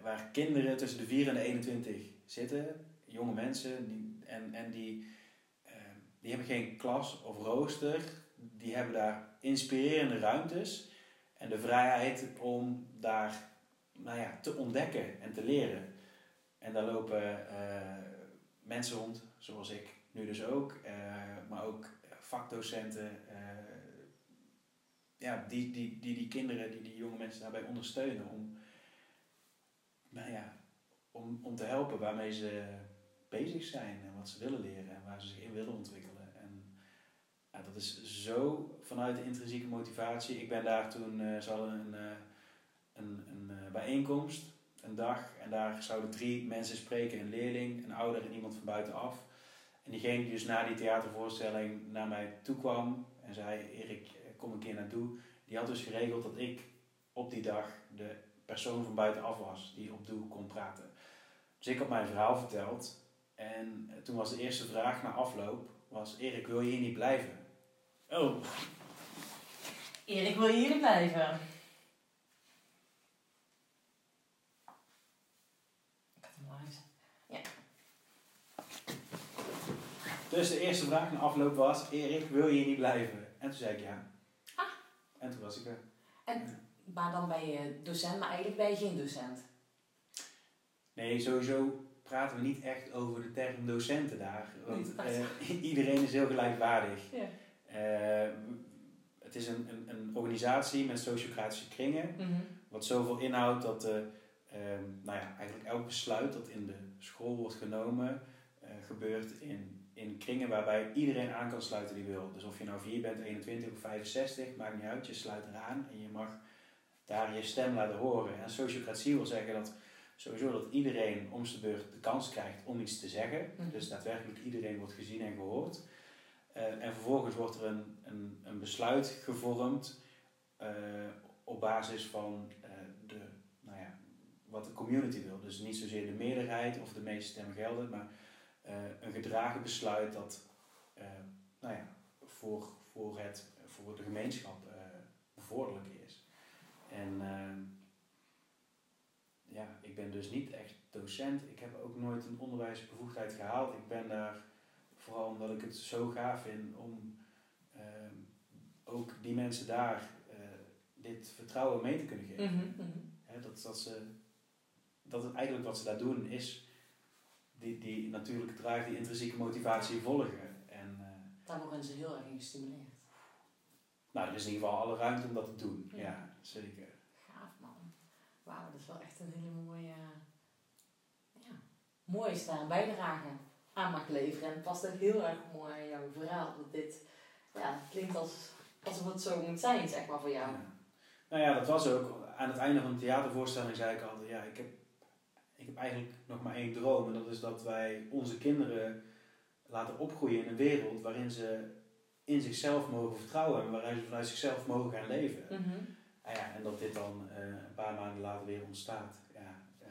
waar kinderen tussen de 4 en de 21 zitten, jonge mensen, die, en, en die, ehm, die hebben geen klas of rooster. Die hebben daar inspirerende ruimtes en de vrijheid om daar nou ja, te ontdekken en te leren. En daar lopen eh, mensen rond, zoals ik nu dus ook, eh, maar ook vakdocenten, eh, ja, die, die, die die kinderen, die die jonge mensen daarbij ondersteunen om, nou ja, om, om te helpen waarmee ze bezig zijn en wat ze willen leren en waar ze zich in willen ontwikkelen. En ja, dat is zo vanuit de intrinsieke motivatie. Ik ben daar toen, eh ze hadden een, eh, een, een eh, bijeenkomst, een dag, en daar zouden drie mensen spreken, een leerling, een ouder en iemand van buitenaf. En diegene die dus na die theatervoorstelling naar mij toe kwam en zei, Erik, kom een keer naartoe. Die had dus geregeld dat ik op die dag de persoon van buitenaf was die op Doe kon praten. Dus ik had mijn verhaal verteld. En eh, toen was de eerste vraag na afloop, was Erik, wil je hier niet blijven? Oh, Erik, wil je hier blijven? Ik had hem langs. Dus de eerste vraag na afloop was, Erik, wil je hier niet blijven? En toen zei ik ja. Ah. En toen was ik er. Maar dan ben je docent, maar eigenlijk ben je geen docent. Nee, sowieso praten we niet echt over de term docenten daar. Want eh, iedereen is heel gelijkwaardig. Ja. Eh, het is een, een, een organisatie met sociocratische kringen, Mhm. wat zoveel inhoudt dat eh, ehm, nou ja, eigenlijk elk besluit dat in de school wordt genomen, eh, gebeurt in, in kringen waarbij iedereen aan kan sluiten die wil. Dus of je nou 4 bent, 21 of 65, maakt niet uit, je sluit eraan en je mag daar je stem laten horen. En sociocratie wil zeggen dat sowieso dat iedereen om zijn beurt de kans krijgt om iets te zeggen. Mhm. Dus daadwerkelijk iedereen wordt gezien en gehoord. Eh, en vervolgens wordt er een, een, een besluit gevormd eh, op basis van eh, de, nou ja, wat de community wil. Dus niet zozeer de meerderheid of de meeste stemmen gelden, maar een gedragen besluit dat nou ja, voor, voor, het, voor de gemeenschap bevorderlijk is. En ja, ik ben dus niet echt docent. Ik heb ook nooit een onderwijsbevoegdheid gehaald. Ik ben daar vooral omdat ik het zo gaaf vind om ehm, ook die mensen daar eh, dit vertrouwen mee te kunnen geven. Mhm, mhm. Hè, dat, dat, ze, dat het eigenlijk wat ze daar doen is die, die natuurlijke drive, die intrinsieke motivatie volgen. En eh, Daar worden ze heel erg in gestimuleerd. nou, er is in ieder geval alle ruimte om dat te doen. Ja, zeker. Wauw, dat is wel echt een hele mooie, ja, mooi is daar een bijdrage aan mag leveren. En het past ook heel erg mooi aan jouw verhaal. Dat dit, ja, klinkt als, alsof het zo moet zijn, zeg maar, voor jou. Ja. Nou ja, dat was ook. Aan het einde van de theatervoorstelling zei ik altijd, ja, ik heb, ik heb eigenlijk nog maar één droom. En dat is dat wij onze kinderen laten opgroeien in een wereld waarin ze in zichzelf mogen vertrouwen en waarin ze vanuit zichzelf mogen gaan leven. Mhm. Nou ja, en dat dit dan eh, een paar maanden later weer ontstaat. Ja, eh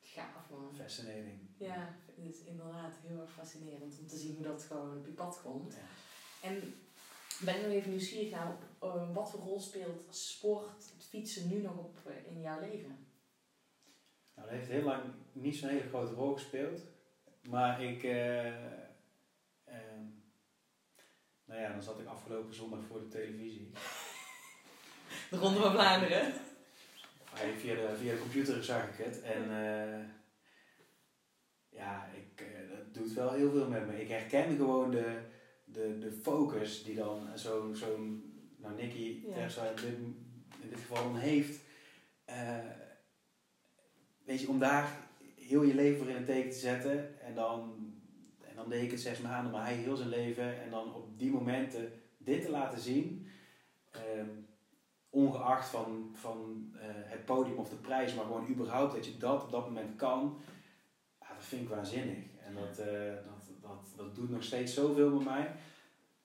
Gaaf man. fascinating. Ja, het is inderdaad heel erg fascinerend om te zien hoe dat gewoon op je pad komt. Ja. En ben ik nog even nieuwsgierig naar eh, wat voor rol speelt sport, het fietsen nu nog op in jouw leven? Nou, dat heeft heel lang niet zo'n hele grote rol gespeeld. Maar ik... eh, ehm, nou ja, dan zat ik afgelopen zondag voor de televisie. De Ronde van Vlaanderen. Via, de, via de computer zag ik het. En eh, ja, ik, eh, dat doet wel heel veel met me. Ik herken gewoon de, de, de focus die dan zo'n, zo'n nou Nicky Ja. In dit, in dit geval dan heeft. Eh, weet je, om daar heel je leven voor in het teken te zetten. En dan, en dan deed ik het zes maanden, maar hij heel zijn leven. En dan op die momenten dit te laten zien. ehm, ongeacht van, van eh, het podium of de prijs, maar gewoon überhaupt dat je dat op dat moment kan. Ja, dat vind ik waanzinnig. En dat, eh, dat, dat, dat doet nog steeds zoveel met mij.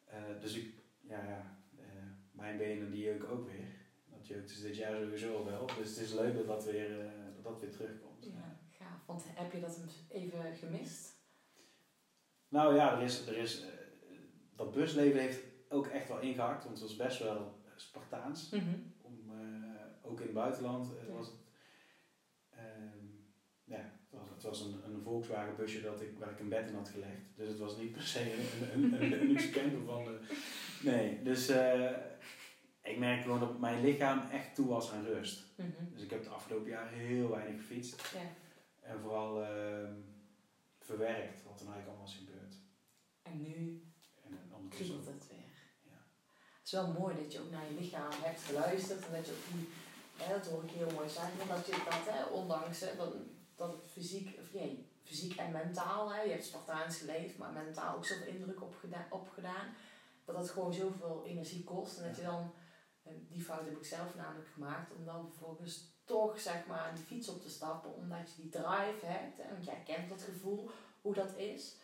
Eh, dus ik, ja, mijn benen die jeuken ook weer. Dat jeukt dus dit jaar sowieso wel. Dus het is leuk dat dat weer, dat, dat weer terugkomt. Ja, gaaf. Want heb je dat even gemist? Nou ja, er is, er is, dat busleven heeft ook echt wel ingehakt, want het was best wel Spartaans. Om, eh, ook in het buitenland eh, was het. ehm, ja, het was, het een, een Volkswagen busje dat ik, waar ik een bed in had gelegd. Dus het was niet per se een, een, een, een luxe camper van de. Nee, dus eh, ik merk gewoon dat mijn lichaam echt toe was aan rust. Mhm. Dus ik heb de afgelopen jaren heel weinig gefietst. Ja. En vooral ehm, verwerkt wat er eigenlijk allemaal is gebeurd. En nu En, en ondertussen. het weer. Ja. Het is wel mooi dat je ook naar je lichaam hebt geluisterd en dat je ook die, hè, dat hoor ik heel mooi zeggen, dat je dat, hè, ondanks hè, dat, dat het fysiek, of nee, fysiek en mentaal, hè, je hebt Spartaans geleefd, maar mentaal ook zoveel indruk opgeda- opgedaan, dat het gewoon zoveel energie kost en dat je dan, en die fout heb ik zelf namelijk gemaakt, om dan vervolgens toch zeg maar aan die fiets op te stappen, omdat je die drive hebt, hè, want jij kent dat gevoel, hoe dat is.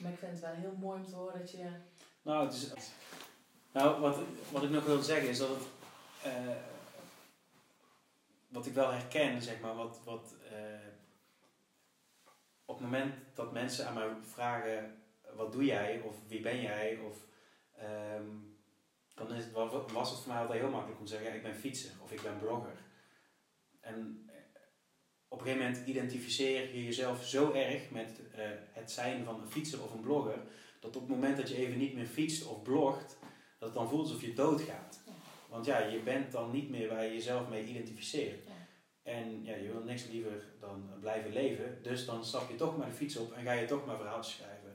Maar ik vind het wel heel mooi om te horen dat je Nou, het is, nou wat, wat ik nog wil zeggen is dat eh, wat ik wel herken, zeg maar, wat. wat eh, op het moment dat mensen aan mij vragen: wat doe jij? Of wie ben jij? Of. ehm, dan is het, wa- was het voor mij altijd heel makkelijk om te zeggen: ik ben fietser of ik ben blogger. En eh, op een gegeven moment identificeer je jezelf zo erg met het zijn van een fietser of een blogger dat op het moment dat je even niet meer fietst of blogt, dat het dan voelt alsof je doodgaat. Ja. Want ja, je bent dan niet meer waar je jezelf mee identificeert. Ja. En ja, je wil niks liever dan blijven leven. Dus dan stap je toch maar de fiets op en ga je toch maar verhaaltjes schrijven.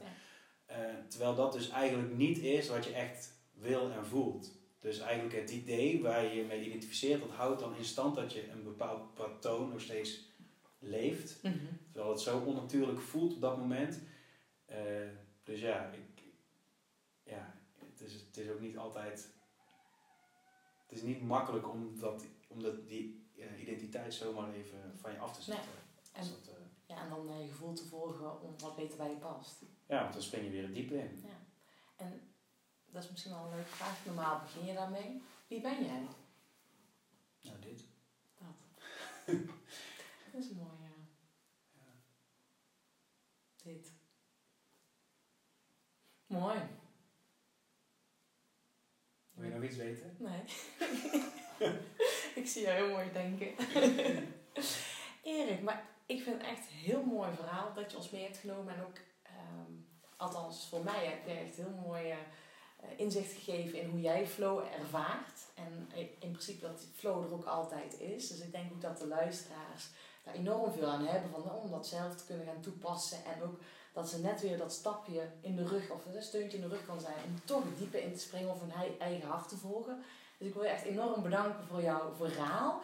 Eh, terwijl dat dus eigenlijk niet is wat je echt wil en voelt. Dus eigenlijk het idee waar je je mee identificeert, dat houdt dan in stand dat je een bepaald patroon nog steeds leeft. Mhm. Terwijl het zo onnatuurlijk voelt op dat moment. Eh, dus ja, ik, ja het, is, ook niet altijd. Het is niet makkelijk om, dat, om dat, die eh, identiteit zomaar even van je af te zetten. En- dat, eh, Ja, en dan eh, je gevoel te volgen om wat beter bij je past. ja, want dan spring je weer het diepe in. En dat is misschien wel een leuke vraag. Normaal begin je daarmee. Wie ben jij? Nou, dit. Dat. dat is mooi, ja. Dit. Mooi. Nog iets weten? Nee. ik zie jou heel mooi denken. Erik, maar ik vind het echt een heel mooi verhaal dat je ons mee hebt genomen. En ook, ehm, althans voor mij, heb je echt heel mooi eh, inzicht gegeven in hoe jij flow ervaart. En in principe dat flow er ook altijd is. Dus ik denk ook dat de luisteraars daar enorm veel aan hebben van, om dat zelf te kunnen gaan toepassen. En ook dat ze net weer dat stapje in de rug, of een steuntje in de rug kan zijn, om toch dieper in te springen of hun eigen hart te volgen. Dus ik wil je echt enorm bedanken voor jouw verhaal.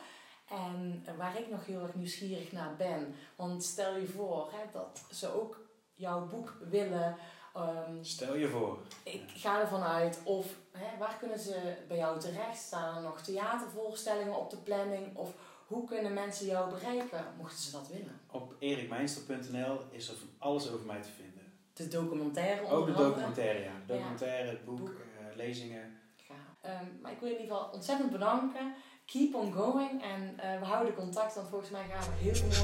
En eh, waar ik nog heel erg nieuwsgierig naar ben. Want stel je voor hè, dat ze ook jouw boek willen. ehm, Stel je voor. ik ga ervan uit. Of hè, waar kunnen ze bij jou terecht? Staan er nog theatervoorstellingen op de planning? Of hoe kunnen mensen jou bereiken, mochten ze dat willen? Op erikmeinster.nl is er van alles over mij te vinden. De documentaire Ook de documentaire, ja. Documentaire, het boek, Boek. eh, lezingen. Ja. Ehm, maar ik wil je in ieder geval ontzettend bedanken. Keep on going. En eh, we houden contact, want volgens mij gaan we heel mooi.